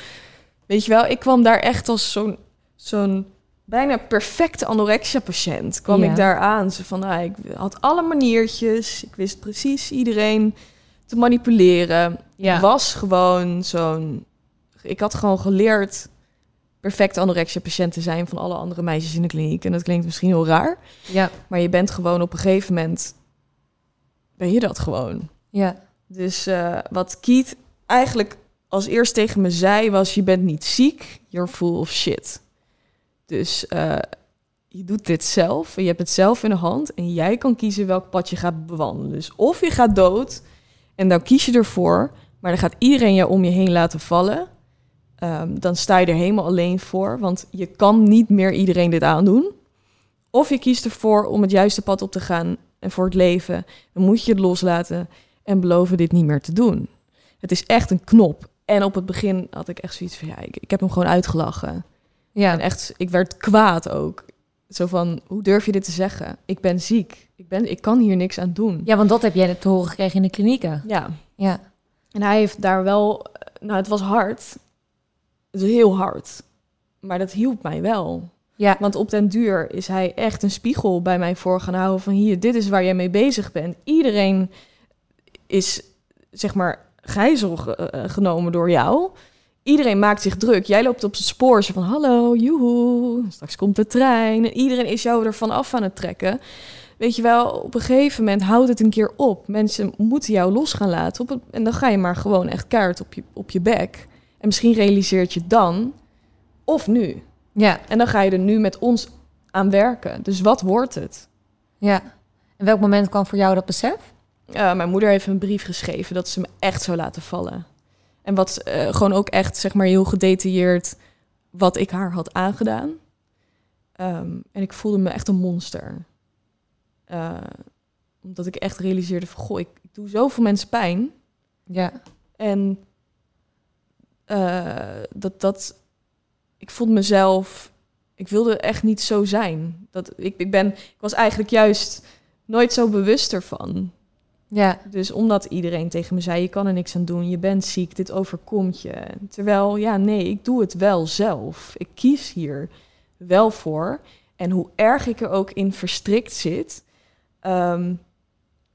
Weet je wel, ik kwam daar echt als zo'n zo'n bijna perfecte anorexia-patiënt. Kwam Ja. ik daar aan. Ze van, nou, ik had alle maniertjes. Ik wist precies iedereen te manipuleren. Ja. Ik was gewoon zo'n... Ik had gewoon geleerd perfecte anorexia-patiënt te zijn van alle andere meisjes in de kliniek. En dat klinkt misschien heel raar. Ja, Maar je bent gewoon op een gegeven moment... Ben je dat gewoon. ja, Dus eh, wat Keith eigenlijk als eerst tegen me zei was... je bent niet ziek, you're full of shit. Dus eh, je doet dit zelf en je hebt het zelf in de hand... en jij kan kiezen welk pad je gaat bewandelen. Dus of je gaat dood en dan kies je ervoor... maar dan gaat iedereen jou om je heen laten vallen... Ehm, dan sta je er helemaal alleen voor, want je kan niet meer iedereen dit aandoen. Of je kiest ervoor om het juiste pad op te gaan en voor het leven, dan moet je het loslaten en beloven dit niet meer te doen. Het is echt een knop. En op het begin had ik echt zoiets van, ja, ik, ik heb hem gewoon uitgelachen. ja. En echt, ik werd kwaad ook. Zo van, hoe durf je dit te zeggen? Ik ben ziek. Ik, ben, ik kan hier niks aan doen. Ja, want dat heb jij te horen gekregen in de klinieken. Ja. Ja, En hij heeft daar wel, nou, het was hard. Heel hard. Maar dat hielp mij wel. ja, Want op den duur is hij echt een spiegel bij mij voor gaan houden van hier, dit is waar jij mee bezig bent. Iedereen is, zeg maar, gijzel ge- eh, genomen door jou. Iedereen maakt zich druk. Jij loopt op het spoor zo van hallo, joehoe, straks komt de trein. En iedereen is jou ervan af aan het trekken. Weet je wel, op een gegeven moment houdt het een keer op. Mensen moeten jou los gaan laten. Op het, en dan ga je maar gewoon echt kaart op je, op je bek. En misschien realiseert je dan, of nu. ja, En dan ga je er nu met ons aan werken. Dus wat wordt het? ja. En welk moment kwam voor jou dat besef? Uh, mijn moeder heeft een brief geschreven dat ze me echt zou laten vallen. En wat eh, gewoon ook echt, zeg maar, heel gedetailleerd wat ik haar had aangedaan. Ehm, en ik voelde me echt een monster. Eh, omdat ik echt realiseerde van, goh, ik, ik doe zoveel mensen pijn. Ja, En eh, dat, dat, ik voelde mezelf, ik wilde echt niet zo zijn. Dat, ik, ik, ben, ik was eigenlijk juist nooit zo bewust ervan. ja, Dus omdat iedereen tegen me zei, je kan er niks aan doen, je bent ziek, dit overkomt je. Terwijl, ja, nee, ik doe het wel zelf. Ik kies hier wel voor. En hoe erg ik er ook in verstrikt zit. ehm,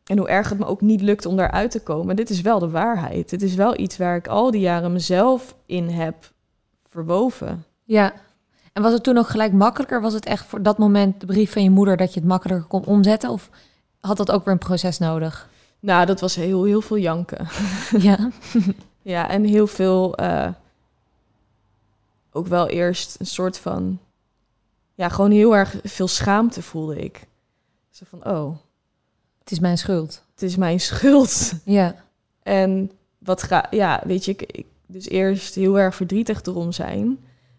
en hoe erg het me ook niet lukt om daaruit te komen. Dit is wel de waarheid. Dit is wel iets waar ik al die jaren mezelf in heb verwoven. Ja. En was het toen ook gelijk makkelijker? Was het echt voor dat moment de brief van je moeder dat je het makkelijker kon omzetten? Of had dat ook weer een proces nodig? Nou, dat was heel, heel veel janken. Ja. Ja, en heel veel. eh, ook wel eerst een soort van. Ja, gewoon heel erg veel schaamte voelde ik. Zo van: oh, Het is mijn schuld. het is mijn schuld. Ja. En wat ga. Ja, weet je, ik, ik dus eerst heel erg verdrietig erom zijn.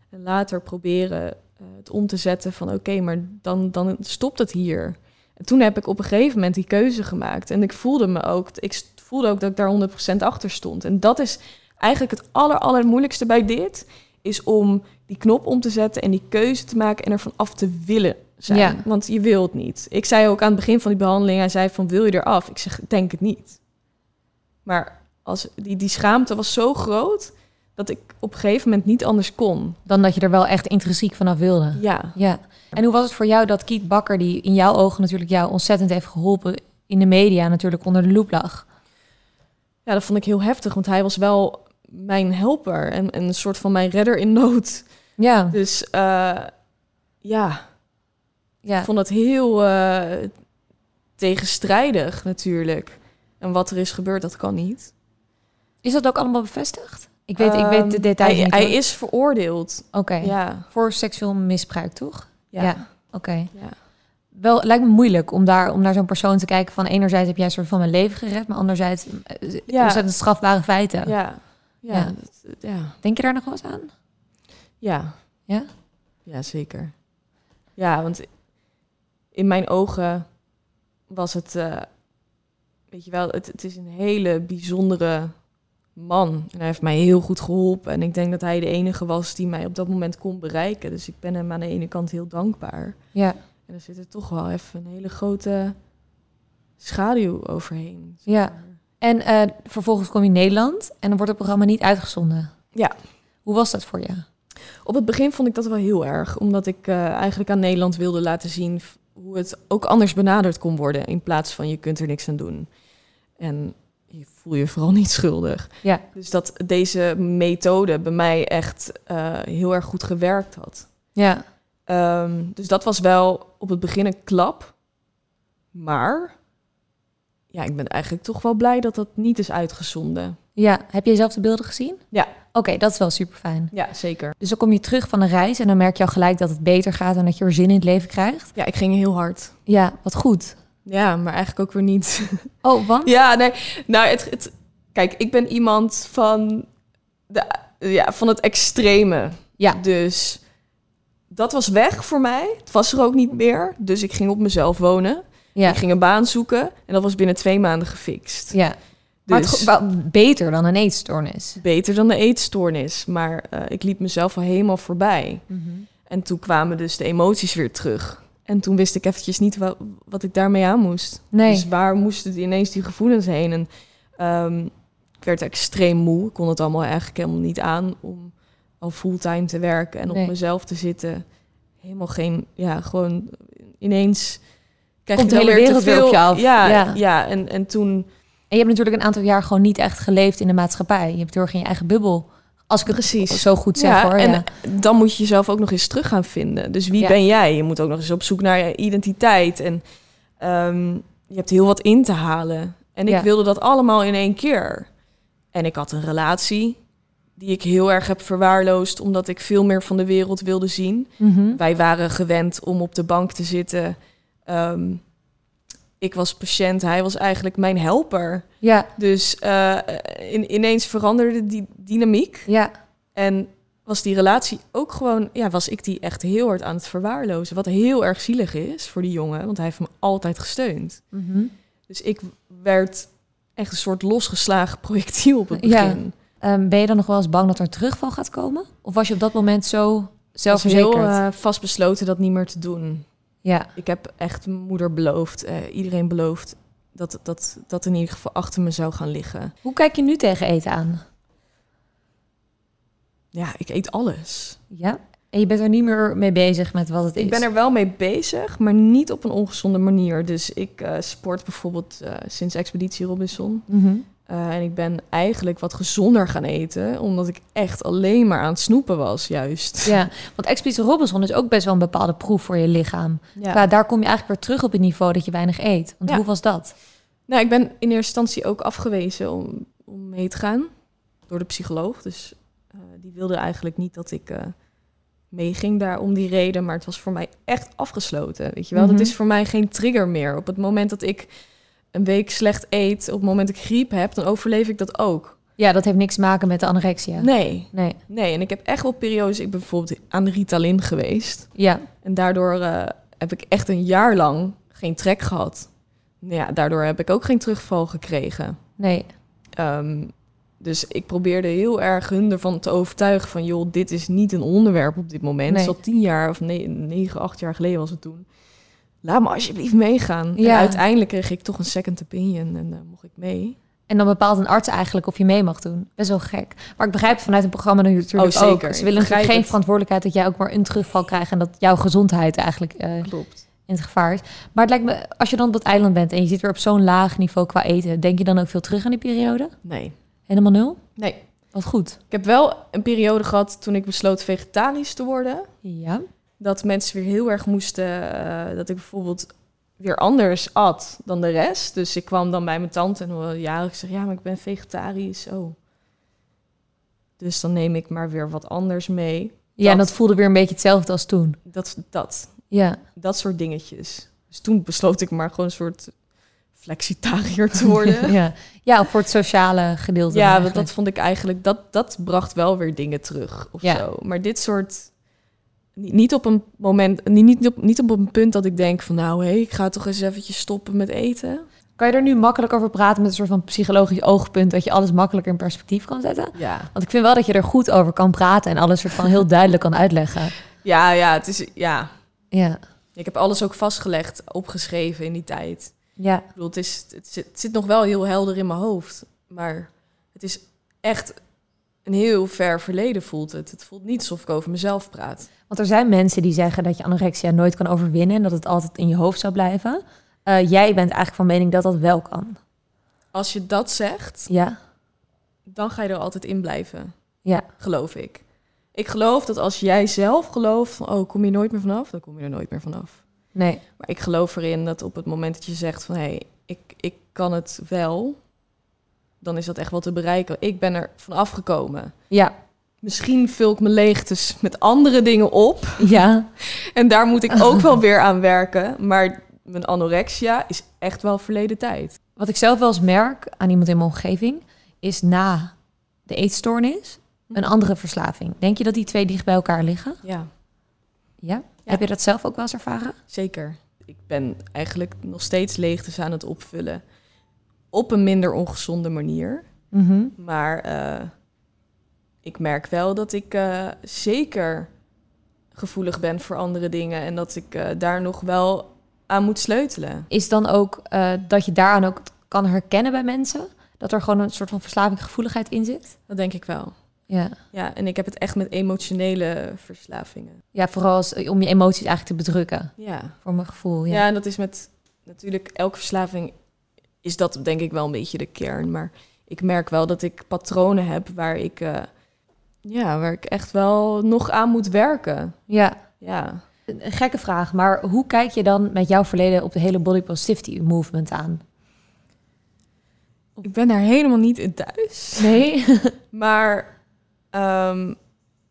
En later proberen eh, het om te zetten van: oké, maar dan, dan stopt het hier. En toen heb ik op een gegeven moment die keuze gemaakt. En ik voelde me ook. Ik voelde ook dat ik daar 100% achter stond. En dat is eigenlijk het aller, allermoeilijkste bij dit. Is om die knop om te zetten en die keuze te maken en ervan af te willen zijn. Ja. Want je wilt het niet. Ik zei ook aan het begin van die behandeling, hij zei van wil je eraf? Ik zeg, denk het niet. Maar als, die, die schaamte was zo groot dat ik op een gegeven moment niet anders kon. Dan dat je er wel echt intrinsiek vanaf wilde. Ja, Ja. En hoe was het voor jou dat Kiet Bakker, die in jouw ogen natuurlijk jou ontzettend heeft geholpen, in de media natuurlijk onder de loep lag? ja dat vond ik heel heftig, want hij was wel mijn helper en, en een soort van mijn redder in nood. Ja. Dus eh, ja, Ja. Ik vond het heel eh, tegenstrijdig natuurlijk. En wat er is gebeurd, dat kan niet. Is dat ook allemaal bevestigd? Ik weet, ik weet de Ehm, details hij, niet. Hij hoor. is veroordeeld. Oké. Ja, Voor seksueel misbruik, toch? ja, Ja. Oké. ja. Wel, lijkt me moeilijk om daar om naar zo'n persoon te kijken van enerzijds heb jij een soort van mijn leven gered, maar anderzijds eh, Ja. ontzettend strafbare feiten. ja. Ja, Ja. dat- ja. Denk je daar nog wel eens aan? ja. Ja? Ja, zeker. Ja, want in mijn ogen was het, eh, weet je wel, het, het is een hele bijzondere man. En hij heeft mij heel goed geholpen. En ik denk dat hij de enige was die mij op dat moment kon bereiken. Dus ik ben hem aan de ene kant heel dankbaar. Ja. En er zit er toch wel even een hele grote schaduw overheen. zeg Ja. En eh, vervolgens kom je in Nederland en dan wordt het programma niet uitgezonden. Ja. Hoe was dat voor je? Op het begin vond ik dat wel heel erg, omdat ik eh, eigenlijk aan Nederland wilde laten zien hoe het ook anders benaderd kon worden, in plaats van je kunt er niks aan doen. En je voel je vooral niet schuldig. Ja. Dus dat deze methode bij mij echt eh, heel erg goed gewerkt had. Ja. Ehm, dus dat was wel op het begin een klap. Maar ja, ik ben eigenlijk toch wel blij dat dat niet is uitgezonden. Ja. Heb jij zelf de beelden gezien? Ja. Oké, dat is wel super fijn. Ja, zeker. Dus dan kom je terug van een reis en dan merk je al gelijk dat het beter gaat en dat je er zin in het leven krijgt. Ja, ik ging heel hard. Ja, wat goed. Ja, maar eigenlijk ook weer niet. Oh, want? Ja, nee. Nou, het, het, kijk, ik ben iemand van, de, ja, van het extreme. Ja. Dus dat was weg voor mij. Het was er ook niet meer. Dus ik ging op mezelf wonen. Ja. Ik ging een baan zoeken. En dat was binnen twee maanden gefixt. Ja. Maar het Dus beter dan een eetstoornis. beter dan de eetstoornis. Maar eh, ik liep mezelf al helemaal voorbij. Mhm. En toen kwamen dus de emoties weer terug. En toen wist ik eventjes niet wa- wat ik daarmee aan moest. Nee. Dus waar moesten die ineens die gevoelens heen? En ehm, ik werd extreem moe. Ik kon het allemaal eigenlijk helemaal niet aan om al fulltime te werken en Nee. op mezelf te zitten. Helemaal geen, ja, gewoon ineens krijg Komt je de hele weer te wereld weer op veel. je af. Ja, Ja. ja. en, en toen, En je hebt natuurlijk een aantal jaar gewoon niet echt geleefd in de maatschappij. Je hebt heel erg in je eigen bubbel. Als ik het Precies. zo goed zeg ja, hoor. en ja. dan moet je jezelf ook nog eens terug gaan vinden. Dus wie Ja. ben jij? Je moet ook nog eens op zoek naar je identiteit. En ehm, je hebt heel wat in te halen. En ik wilde dat allemaal in één keer. En ik had een relatie die ik heel erg heb verwaarloosd... omdat ik veel meer van de wereld wilde zien. Mhm. Wij waren gewend om op de bank te zitten. Ehm, ik was patiënt, hij was eigenlijk mijn helper. Ja, Dus eh, in, ineens veranderde die dynamiek. ja, En was die relatie ook gewoon, ja, was ik die echt heel hard aan het verwaarlozen. Wat heel erg zielig is voor die jongen, want hij heeft me altijd gesteund. Mhm. Dus ik werd echt een soort losgeslagen projectiel op het Ja. begin. Ehm, ben je dan nog wel eens bang dat er terugval gaat komen? Of was je op dat moment zo Ik was zelfverzekerd? heel eh, vastbesloten dat niet meer te doen. Ja, Ik heb echt moeder beloofd, eh, iedereen beloofd, dat, dat dat in ieder geval achter me zou gaan liggen. hoe kijk je nu tegen eten aan? Ja, ik eet alles. Ja, En je bent er niet meer mee bezig met wat het is. Ik ben er wel mee bezig, maar niet op een ongezonde manier. Dus ik eh, sport bijvoorbeeld eh, sinds Expeditie Robinson. Mhm. Eh, en ik ben eigenlijk wat gezonder gaan eten, omdat ik echt alleen maar aan het snoepen was, juist. Ja, want Expeditie Robinson is ook best wel een bepaalde proef voor je lichaam. Ja. Daar kom je eigenlijk weer terug op het niveau dat je weinig eet. Want Ja. hoe was dat? Nou, ik ben in eerste instantie ook afgewezen om, om mee te gaan door de psycholoog. Dus eh, die wilde eigenlijk niet dat ik eh, meeging daar om die reden. Maar het was voor mij echt afgesloten. Weet je wel, Mhm. dat is voor mij geen trigger meer. Op het moment dat ik een week slecht eet, op het moment dat ik griep heb, dan overleef ik dat ook. Ja, dat heeft niks te maken met de anorexia. Nee, Nee. nee. En ik heb echt wel periodes. Ik ben bijvoorbeeld aan de Ritalin geweest. Ja. En daardoor eh, heb ik echt een jaar lang geen trek gehad. Nou Ja, daardoor heb ik ook geen terugval gekregen. Nee. Ehm, dus ik probeerde heel erg hun ervan te overtuigen van... joh, dit is niet een onderwerp op dit moment. Nee. Het is al tien jaar of ne- negen, acht jaar geleden was het toen. Laat me alsjeblieft meegaan. Ja. En uiteindelijk kreeg ik toch een second opinion en dan mocht ik mee. En dan bepaalt een arts eigenlijk of je mee mag doen. Best wel gek. Maar ik begrijp het vanuit het programma natuurlijk Oh, zeker. ook. Ze willen natuurlijk geen het. verantwoordelijkheid dat jij ook maar een terugval krijgt... en dat jouw gezondheid eigenlijk eh, Klopt. in het gevaar is. Maar het lijkt me, als je dan op dat eiland bent... en je zit weer op zo'n laag niveau qua eten... denk je dan ook veel terug aan die periode? Nee. Helemaal nul? Nee. Wat goed. Ik heb wel een periode gehad toen ik besloot vegetarisch te worden. Ja. Dat mensen weer heel erg moesten. eh, dat ik bijvoorbeeld weer anders at dan de rest. Dus ik kwam dan bij mijn tante en jaren ik zeg ja, maar ik ben vegetarisch. Oh. Dus dan neem ik maar weer wat anders mee. Ja, en Dat- voelde weer een beetje hetzelfde als toen. Dat, dat, Ja. dat soort dingetjes. Dus toen besloot ik maar gewoon een soort flexitariër te worden. ja. ja, voor het sociale gedeelte. Ja, want dat vond ik eigenlijk, dat, dat bracht wel weer dingen terug of Ja. zo. Maar dit soort, niet, op een moment, niet, niet, op, niet op een punt dat ik denk van nou hé, ik ga toch eens eventjes stoppen met eten. Kan je er nu makkelijk over praten met een soort van psychologisch oogpunt... dat je alles makkelijker in perspectief kan zetten? Ja, Want ik vind wel dat je er goed over kan praten... en alles soort van heel duidelijk kan uitleggen. ja, ja, het is, ja. Ja, Ik heb alles ook vastgelegd, opgeschreven in die tijd. ja, Ik bedoel, het, is, het, zit, het zit nog wel heel helder in mijn hoofd. Maar het is echt een heel ver verleden voelt het. Het voelt niet alsof ik over mezelf praat. Want er zijn mensen die zeggen dat je anorexia nooit kan overwinnen... en dat het altijd in je hoofd zou blijven. Eh, jij bent eigenlijk van mening dat dat wel kan. Als je dat zegt, Ja, dan ga je er altijd in blijven. ja, geloof ik. Ik geloof dat als jij zelf gelooft van, oh, kom je nooit meer vanaf, dan kom je er nooit meer vanaf. nee, Maar ik geloof erin dat op het moment dat je zegt van, hé, hey, ik, ik kan het wel, dan is dat echt wel te bereiken. Ik ben er van afgekomen. ja, Misschien vul ik mijn leegtes met andere dingen op. ja, En daar moet ik ook wel weer aan werken. Maar mijn anorexia is echt wel verleden tijd. Wat ik zelf wel eens merk aan iemand in mijn omgeving... is na de eetstoornis een andere verslaving. Denk je dat die twee dicht bij elkaar liggen? Ja, Ja? Heb je dat zelf ook wel eens ervaren? zeker. Ik ben eigenlijk nog steeds leegtes aan het opvullen. Op een minder ongezonde manier. Mhm. Maar eh, ik merk wel dat ik eh, zeker gevoelig ben voor andere dingen. En dat ik eh, daar nog wel aan moet sleutelen. Is dan ook eh, dat je daaraan ook kan herkennen bij mensen? Dat er gewoon een soort van verslavinggevoeligheid in zit? Dat denk ik wel. Ja. Ja, en ik heb het echt met emotionele verslavingen. Ja, vooral als, om je emoties eigenlijk te bedrukken. Ja. Voor mijn gevoel, Ja, ja. en dat is met natuurlijk elke verslaving is dat denk ik wel een beetje de kern. Maar ik merk wel dat ik patronen heb waar ik, ja, waar ik echt wel nog aan moet werken. Ja. Ja. Een gekke vraag, maar hoe kijk je dan met jouw verleden op de hele body positivity movement aan? Ik ben daar helemaal niet in thuis. Nee? Maar ehm,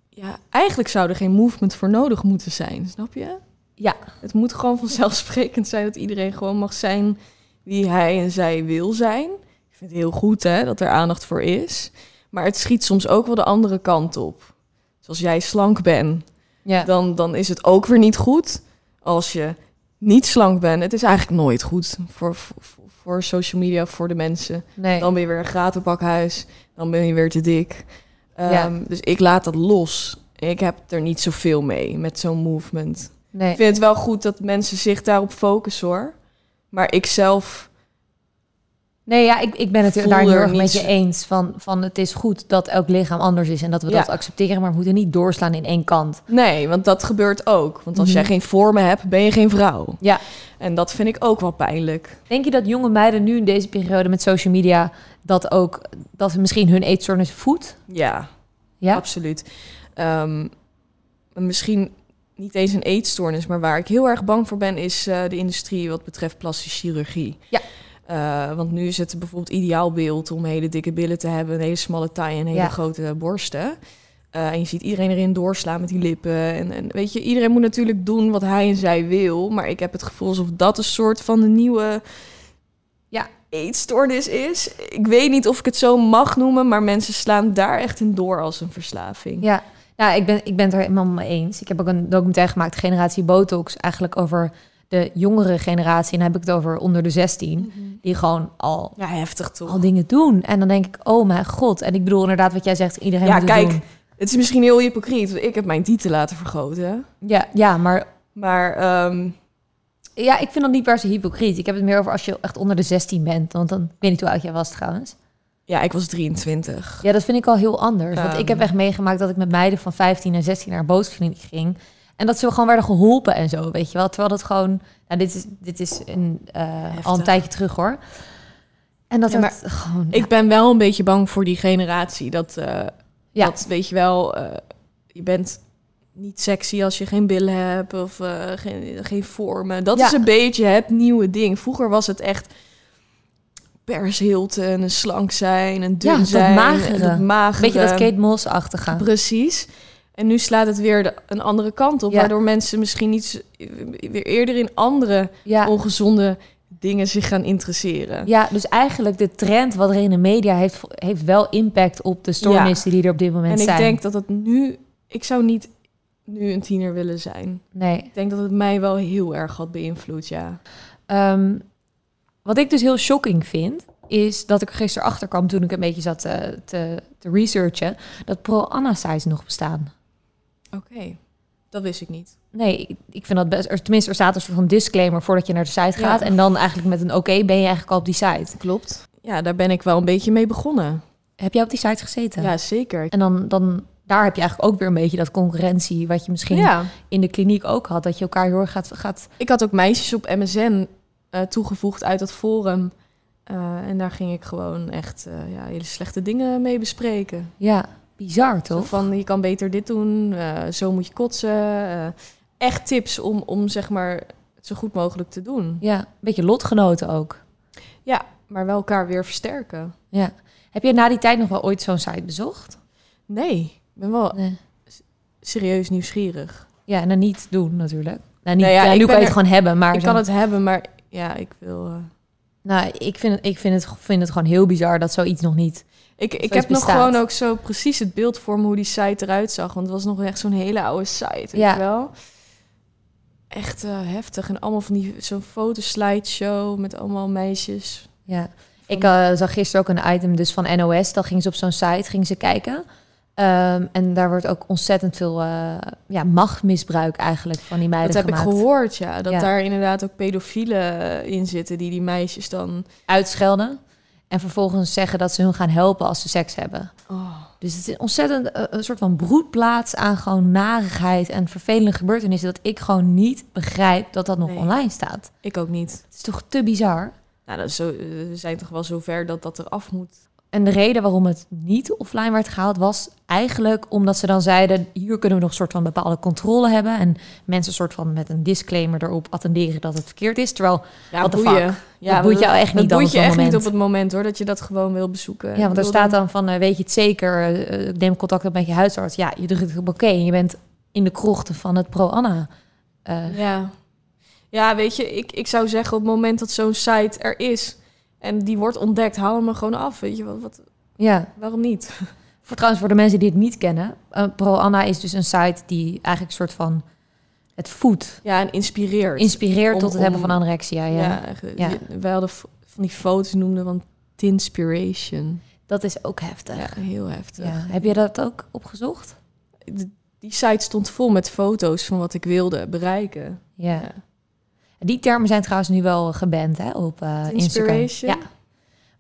ja, eigenlijk zou er geen movement voor nodig moeten zijn, snap je? Ja. Het moet gewoon vanzelfsprekend zijn dat iedereen gewoon mag zijn wie hij en zij wil zijn. Ik vind het heel goed hè, dat er aandacht voor is. Maar het schiet soms ook wel de andere kant op. Zoals jij slank bent, Ja. dan, dan is het ook weer niet goed. Als je niet slank bent, het is eigenlijk nooit goed voor, voor, voor social media, voor de mensen. Nee. Dan ben je weer een gratenbakhuis. Dan ben je weer te dik. Ja. Ehm, Dus ik laat dat los. Ik heb er niet zoveel mee met zo'n movement. nee. Ik vind het wel goed dat mensen zich daarop focussen hoor. Maar ik zelf Nee, ja, ik, ik ben het Voel daar heel er erg met je eens. Van, van het is goed dat elk lichaam anders is en dat we Ja. dat accepteren, maar we moeten niet doorslaan in één kant. Nee, want dat gebeurt ook. Want als Mhm. jij geen vormen hebt, ben je geen vrouw. Ja. En dat vind ik ook wel pijnlijk. Denk je dat jonge meiden nu in deze periode met social media dat ook, dat ze misschien hun eetstoornis voedt? Ja, Ja? absoluut. Ehm, misschien niet eens een eetstoornis, maar waar ik heel erg bang voor ben, is eh, de industrie wat betreft plastische chirurgie. Ja. Eh, want nu is het bijvoorbeeld ideaalbeeld om hele dikke billen te hebben, een hele smalle taille en hele Ja. grote borsten. Eh, en je ziet iedereen erin doorslaan met die lippen. En, en weet je, iedereen moet natuurlijk doen wat hij en zij wil. Maar ik heb het gevoel alsof dat een soort van de nieuwe Ja. eetstoornis is. Ik weet niet of ik het zo mag noemen, maar mensen slaan daar echt in door als een verslaving. Ja, ja ik, ben, ik ben het er helemaal mee eens. Ik heb ook een documentaire gemaakt, Generatie Botox, eigenlijk over de jongere generatie. En dan heb ik het over onder de 16, die gewoon al, Ja, heftig toch? al dingen doen. En dan denk ik, oh mijn god. En ik bedoel inderdaad wat jij zegt, iedereen Ja, moet kijk. doen. Het is misschien heel hypocriet, want ik heb mijn titel laten vergroten. Ja, ja, maar Maar ehm, ja, ik vind dat niet per se hypocriet. Ik heb het meer over als je echt onder de 16 bent. Want dan, ik weet niet hoe oud jij was trouwens. ja, ik was 23. Ja, dat vind ik al heel anders. Want Ehm. ik heb echt meegemaakt dat ik met meiden van 15 en 16 naar een ging. En dat ze gewoon werden geholpen en zo, weet je wel. Terwijl dat gewoon... Nou, dit is, dit is een, eh, al een tijdje terug, hoor. En dat Ja, het gewoon... Ik ben wel een beetje bang voor die generatie. Dat, eh, Ja. dat weet je wel, eh, je bent niet sexy als je geen billen hebt of geen, geen vormen. Dat Ja. is een beetje het nieuwe ding. Vroeger was het echt Paris Hilton, een slank zijn, een dun Ja, dat zijn. magere. en Dat magere. Weet je, dat Kate Moss-achtige. Precies. En nu slaat het weer de, een andere kant op, Ja. waardoor mensen misschien iets weer eerder in andere Ja, ongezonde dingen zich gaan interesseren. ja, dus eigenlijk de trend wat er in de media heeft, heeft wel impact op de stoornissen die er op dit moment en ik zijn. denk dat het nu, ik zou niet nu een tiener willen zijn. Nee. Ik denk dat het mij wel heel erg had beïnvloed, ja. Ehm, wat ik dus heel shocking vind, is dat ik er gisteren achter kwam toen ik een beetje zat te, te, te researchen, dat pro-Anna-sites nog bestaan. Oké, dat wist ik niet. Nee, ik, vind dat best. Tenminste, er staat een soort van disclaimer voordat je naar de site gaat. Ja. En dan eigenlijk met een oké ben je eigenlijk al op die site. Klopt. Ja, daar ben ik wel een beetje mee begonnen. Heb jij op die site gezeten? Ja, zeker. En dan, dan daar heb je eigenlijk ook weer een beetje dat concurrentie wat je misschien Ja, in de kliniek ook had. Dat je elkaar heel erg gaat, gaat ik had ook meisjes op MSN eh, toegevoegd uit dat forum. Eh, en daar ging ik gewoon echt eh, ja, hele slechte dingen mee bespreken. ja, bizar Zo toch? van, je kan beter dit doen, eh, zo moet je kotsen. eh, echt tips om, om zeg maar het zo goed mogelijk te doen. Ja, een beetje lotgenoten ook. Ja, maar wel elkaar weer versterken. Ja. Heb je na die tijd nog wel ooit zo'n site bezocht? Nee, ik ben wel Nee. serieus nieuwsgierig. Ja, en dan niet doen natuurlijk. Nou, niet, Nou ja, nu kan je het gewoon hebben, maar ik zo- kan het hebben, maar ja, ik wil... eh, nou, ik, vind het, ik vind, het, vind het gewoon heel bizar dat zoiets nog niet... Ik, ik heb nog bestaat. gewoon ook zo precies het beeld voor me hoe die site eruit zag. Want het was nog echt zo'n hele oude site, weet Ja. je wel? Echt eh, heftig. En allemaal van die zo'n fotoslideshow met allemaal meisjes. Ja. Ik eh, zag gisteren ook een item dus van NOS. Dan gingen ze op zo'n site gingen ze kijken. Ehm, en daar wordt ook ontzettend veel eh, ja, machtmisbruik eigenlijk van die meiden Dat heb gemaakt. ik gehoord, ja. Dat Ja. daar inderdaad ook pedofielen in zitten die die meisjes dan... Uitschelden. En vervolgens zeggen dat ze hun gaan helpen als ze seks hebben. Oh, Dus het is ontzettend eh, een soort van broedplaats aan gewoon narigheid en vervelende gebeurtenissen. Dat ik gewoon niet begrijp dat dat nog Nee. online staat. ik ook niet. Het is toch te bizar? Nou, dat is zo, eh, we zijn toch wel zover dat dat eraf moet. En de reden waarom het niet offline werd gehaald was eigenlijk omdat ze dan zeiden: hier kunnen we nog een soort van bepaalde controle hebben. En mensen soort van met een disclaimer erop attenderen dat het verkeerd is. Terwijl, Ja, the boeien. fuck? Ja, dat boeit jou echt dat niet dan boeit je echt moment. niet op het moment hoor, dat je dat gewoon wil bezoeken. ja, want er staat dan van: eh, weet je het zeker? Eh, neem contact op met je huisarts. Ja, je drukt op oké en je bent in de krochten van het pro-Anna. eh, Ja. ja, weet je, ik, ik zou zeggen op het moment dat zo'n site er is en die wordt ontdekt, haal hem er gewoon af. Weet je, wat, wat, ja, waarom niet? Voor trouwens, voor de mensen die het niet kennen, uh, ProAnna is dus een site die eigenlijk een soort van het voedt, Ja, en inspireert. inspireert Om- tot het hebben van anorexia. Ja. ja, wij hadden van die foto's noemden van Tinspiration. Dat is ook heftig. Ja, heel heftig. Ja. Heb je dat ook opgezocht? De- die site stond vol met foto's van wat ik wilde bereiken. Ja. Ja. Die termen zijn trouwens nu wel geband hè, op eh, Instagram. Ja.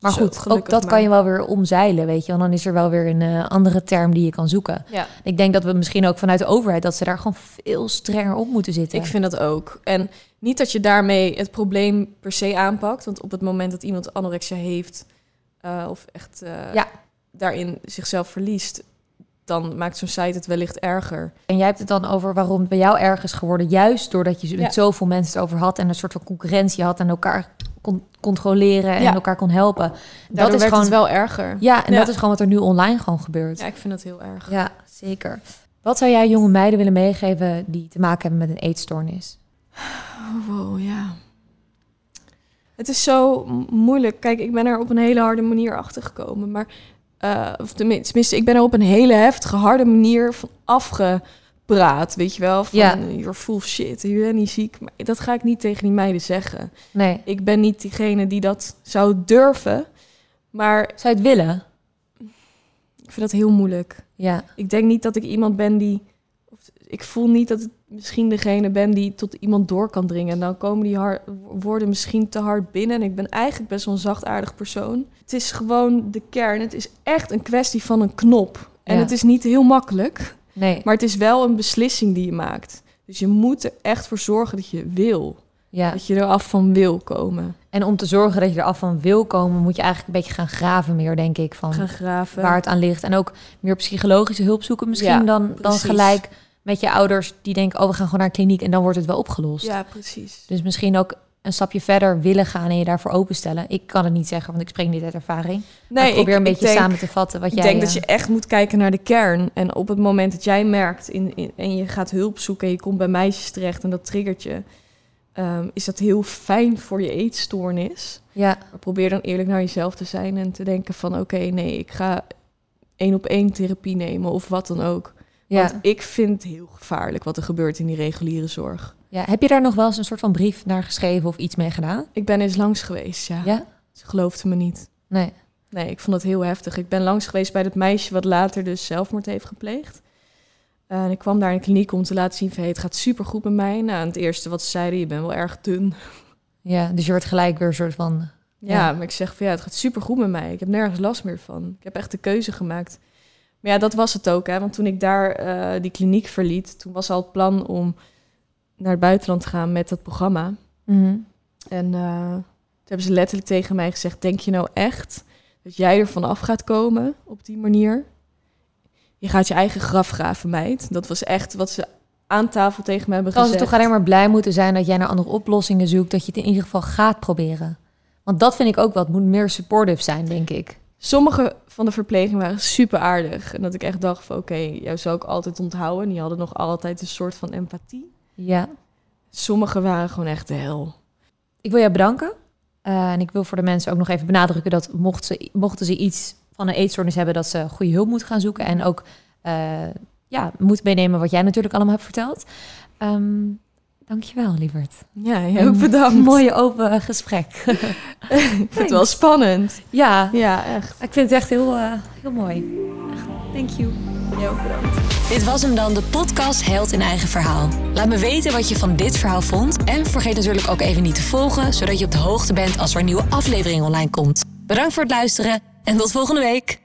Maar Zo, goed, ook dat maar. kan je wel weer omzeilen, weet je. Want dan is er wel weer een eh, andere term die je kan zoeken. Ja, Ik denk dat we misschien ook vanuit de overheid... dat ze daar gewoon veel strenger op moeten zitten. ik vind dat ook. En niet dat je daarmee het probleem per se aanpakt. Want op het moment dat iemand anorexia heeft... eh, of echt Ja. daarin zichzelf verliest... dan maakt zo'n site het wellicht erger. En jij hebt het dan over waarom het bij jou erg is geworden... juist doordat je met Ja. zoveel mensen het over had... en een soort van concurrentie had... en elkaar kon controleren en Ja. elkaar kon helpen. Daardoor is gewoon- wel erger. Ja, en Ja. dat is gewoon wat er nu online gewoon gebeurt. Ja, ik vind dat heel erg. Ja, zeker. Wat zou jij jonge meiden willen meegeven die te maken hebben met een eetstoornis? Oh, wow, ja. Het is zo moeilijk. Kijk, ik ben er op een hele harde manier achter gekomen. Maar, eh, of tenmin- tenminste, ik ben er op een hele heftige, harde manier van afgepraat. Weet je wel? Van, Ja. you're full shit, je bent niet ziek. Maar dat ga ik niet tegen die meiden zeggen. Nee. Ik ben niet diegene die dat zou durven. Maar Zou je het willen? ik vind dat heel moeilijk. Ja. Ik denk niet dat ik iemand ben die. Ik voel niet dat misschien degene ben die tot iemand door kan dringen. En dan komen die har- woorden misschien te hard binnen. En ik ben eigenlijk best wel een zachtaardig persoon. Het is gewoon de kern. Het is echt een kwestie van een knop. En Ja. het is niet heel makkelijk. Nee. Maar het is wel een beslissing die je maakt. Dus je moet er echt voor zorgen dat je wil. Ja. Dat je er af van wil komen. En om te zorgen dat je eraf van wil komen, moet je eigenlijk een beetje gaan graven meer, denk ik, van Gaan graven. waar het aan ligt. En ook meer psychologische hulp zoeken misschien Ja, dan, dan precies. gelijk met je ouders die denken, oh, we gaan gewoon naar kliniek en dan wordt het wel opgelost. Ja, precies. Dus misschien ook een stapje verder willen gaan en je daarvoor openstellen. Ik kan het niet zeggen, want ik spreek niet uit ervaring. maar ik probeer een beetje denk- samen te vatten wat ik jij... denk eh, dat je echt moet kijken naar de kern. En op het moment dat jij merkt in, in- en je gaat hulp zoeken en je komt bij meisjes terecht en dat triggert je, ehm, is dat heel fijn voor je eetstoornis. Ja, Maar probeer dan eerlijk naar jezelf te zijn en te denken van oké, nee, ik ga één op één therapie nemen of wat dan ook. Ja. Want ik vind het heel gevaarlijk wat er gebeurt in die reguliere zorg. ja. Heb je daar nog wel eens een soort van brief naar geschreven of iets mee gedaan? Ik ben eens langs geweest, ja. Ja? Ze geloofde me niet. Nee. Nee, ik vond dat heel heftig. Ik ben langs geweest bij dat meisje wat later dus zelfmoord heeft gepleegd. Eh, en ik kwam daar in de kliniek om te laten zien van... Hey, het gaat supergoed met mij. Nou, het eerste wat ze zeiden, je bent wel erg dun. Ja, dus je wordt gelijk weer een soort van... Ja, Ja. maar ik zeg van ja, het gaat supergoed met mij. Ik heb nergens last meer van. Ik heb echt de keuze gemaakt. Maar ja, dat was het ook. Hè? Want toen ik daar eh, die kliniek verliet... toen was al het plan om naar het buitenland te gaan met dat programma. Mhm. En eh, toen hebben ze letterlijk tegen mij gezegd... denk je nou echt dat jij er vanaf gaat komen op die manier? Je gaat je eigen graf graven, meid. Dat was echt wat ze aan tafel tegen me hebben Dan ze gezegd. toch alleen maar blij moeten zijn dat jij naar andere oplossingen zoekt, dat je het in ieder geval gaat proberen. Want dat vind ik ook wel. Het moet meer supportive zijn, denk ik. Sommige van de verplegingen waren super aardig. En dat ik echt dacht van oké, jou zou ik altijd onthouden. En die hadden nog altijd een soort van empathie. Ja. Sommige waren gewoon echt de hel. Ik wil jou bedanken. Eh, en ik wil voor de mensen ook nog even benadrukken dat mocht ze, mochten ze iets van een eetstoornis hebben, dat ze goede hulp moeten gaan zoeken. En ook eh ja, moet meenemen wat jij natuurlijk allemaal hebt verteld. Ehm dankjewel, lieverd. Ja, jij ook bedankt. Een mooie open gesprek. ik vind het wel spannend. ja, Ja, echt. ik vind het echt heel, eh, heel mooi. Echt, thank you. Jij ook bedankt. Dit was hem dan, de podcast Held in Eigen Verhaal. Laat me weten wat je van dit verhaal vond. En vergeet natuurlijk ook even niet te volgen, zodat je op de hoogte bent als er een nieuwe aflevering online komt. Bedankt voor het luisteren en tot volgende week.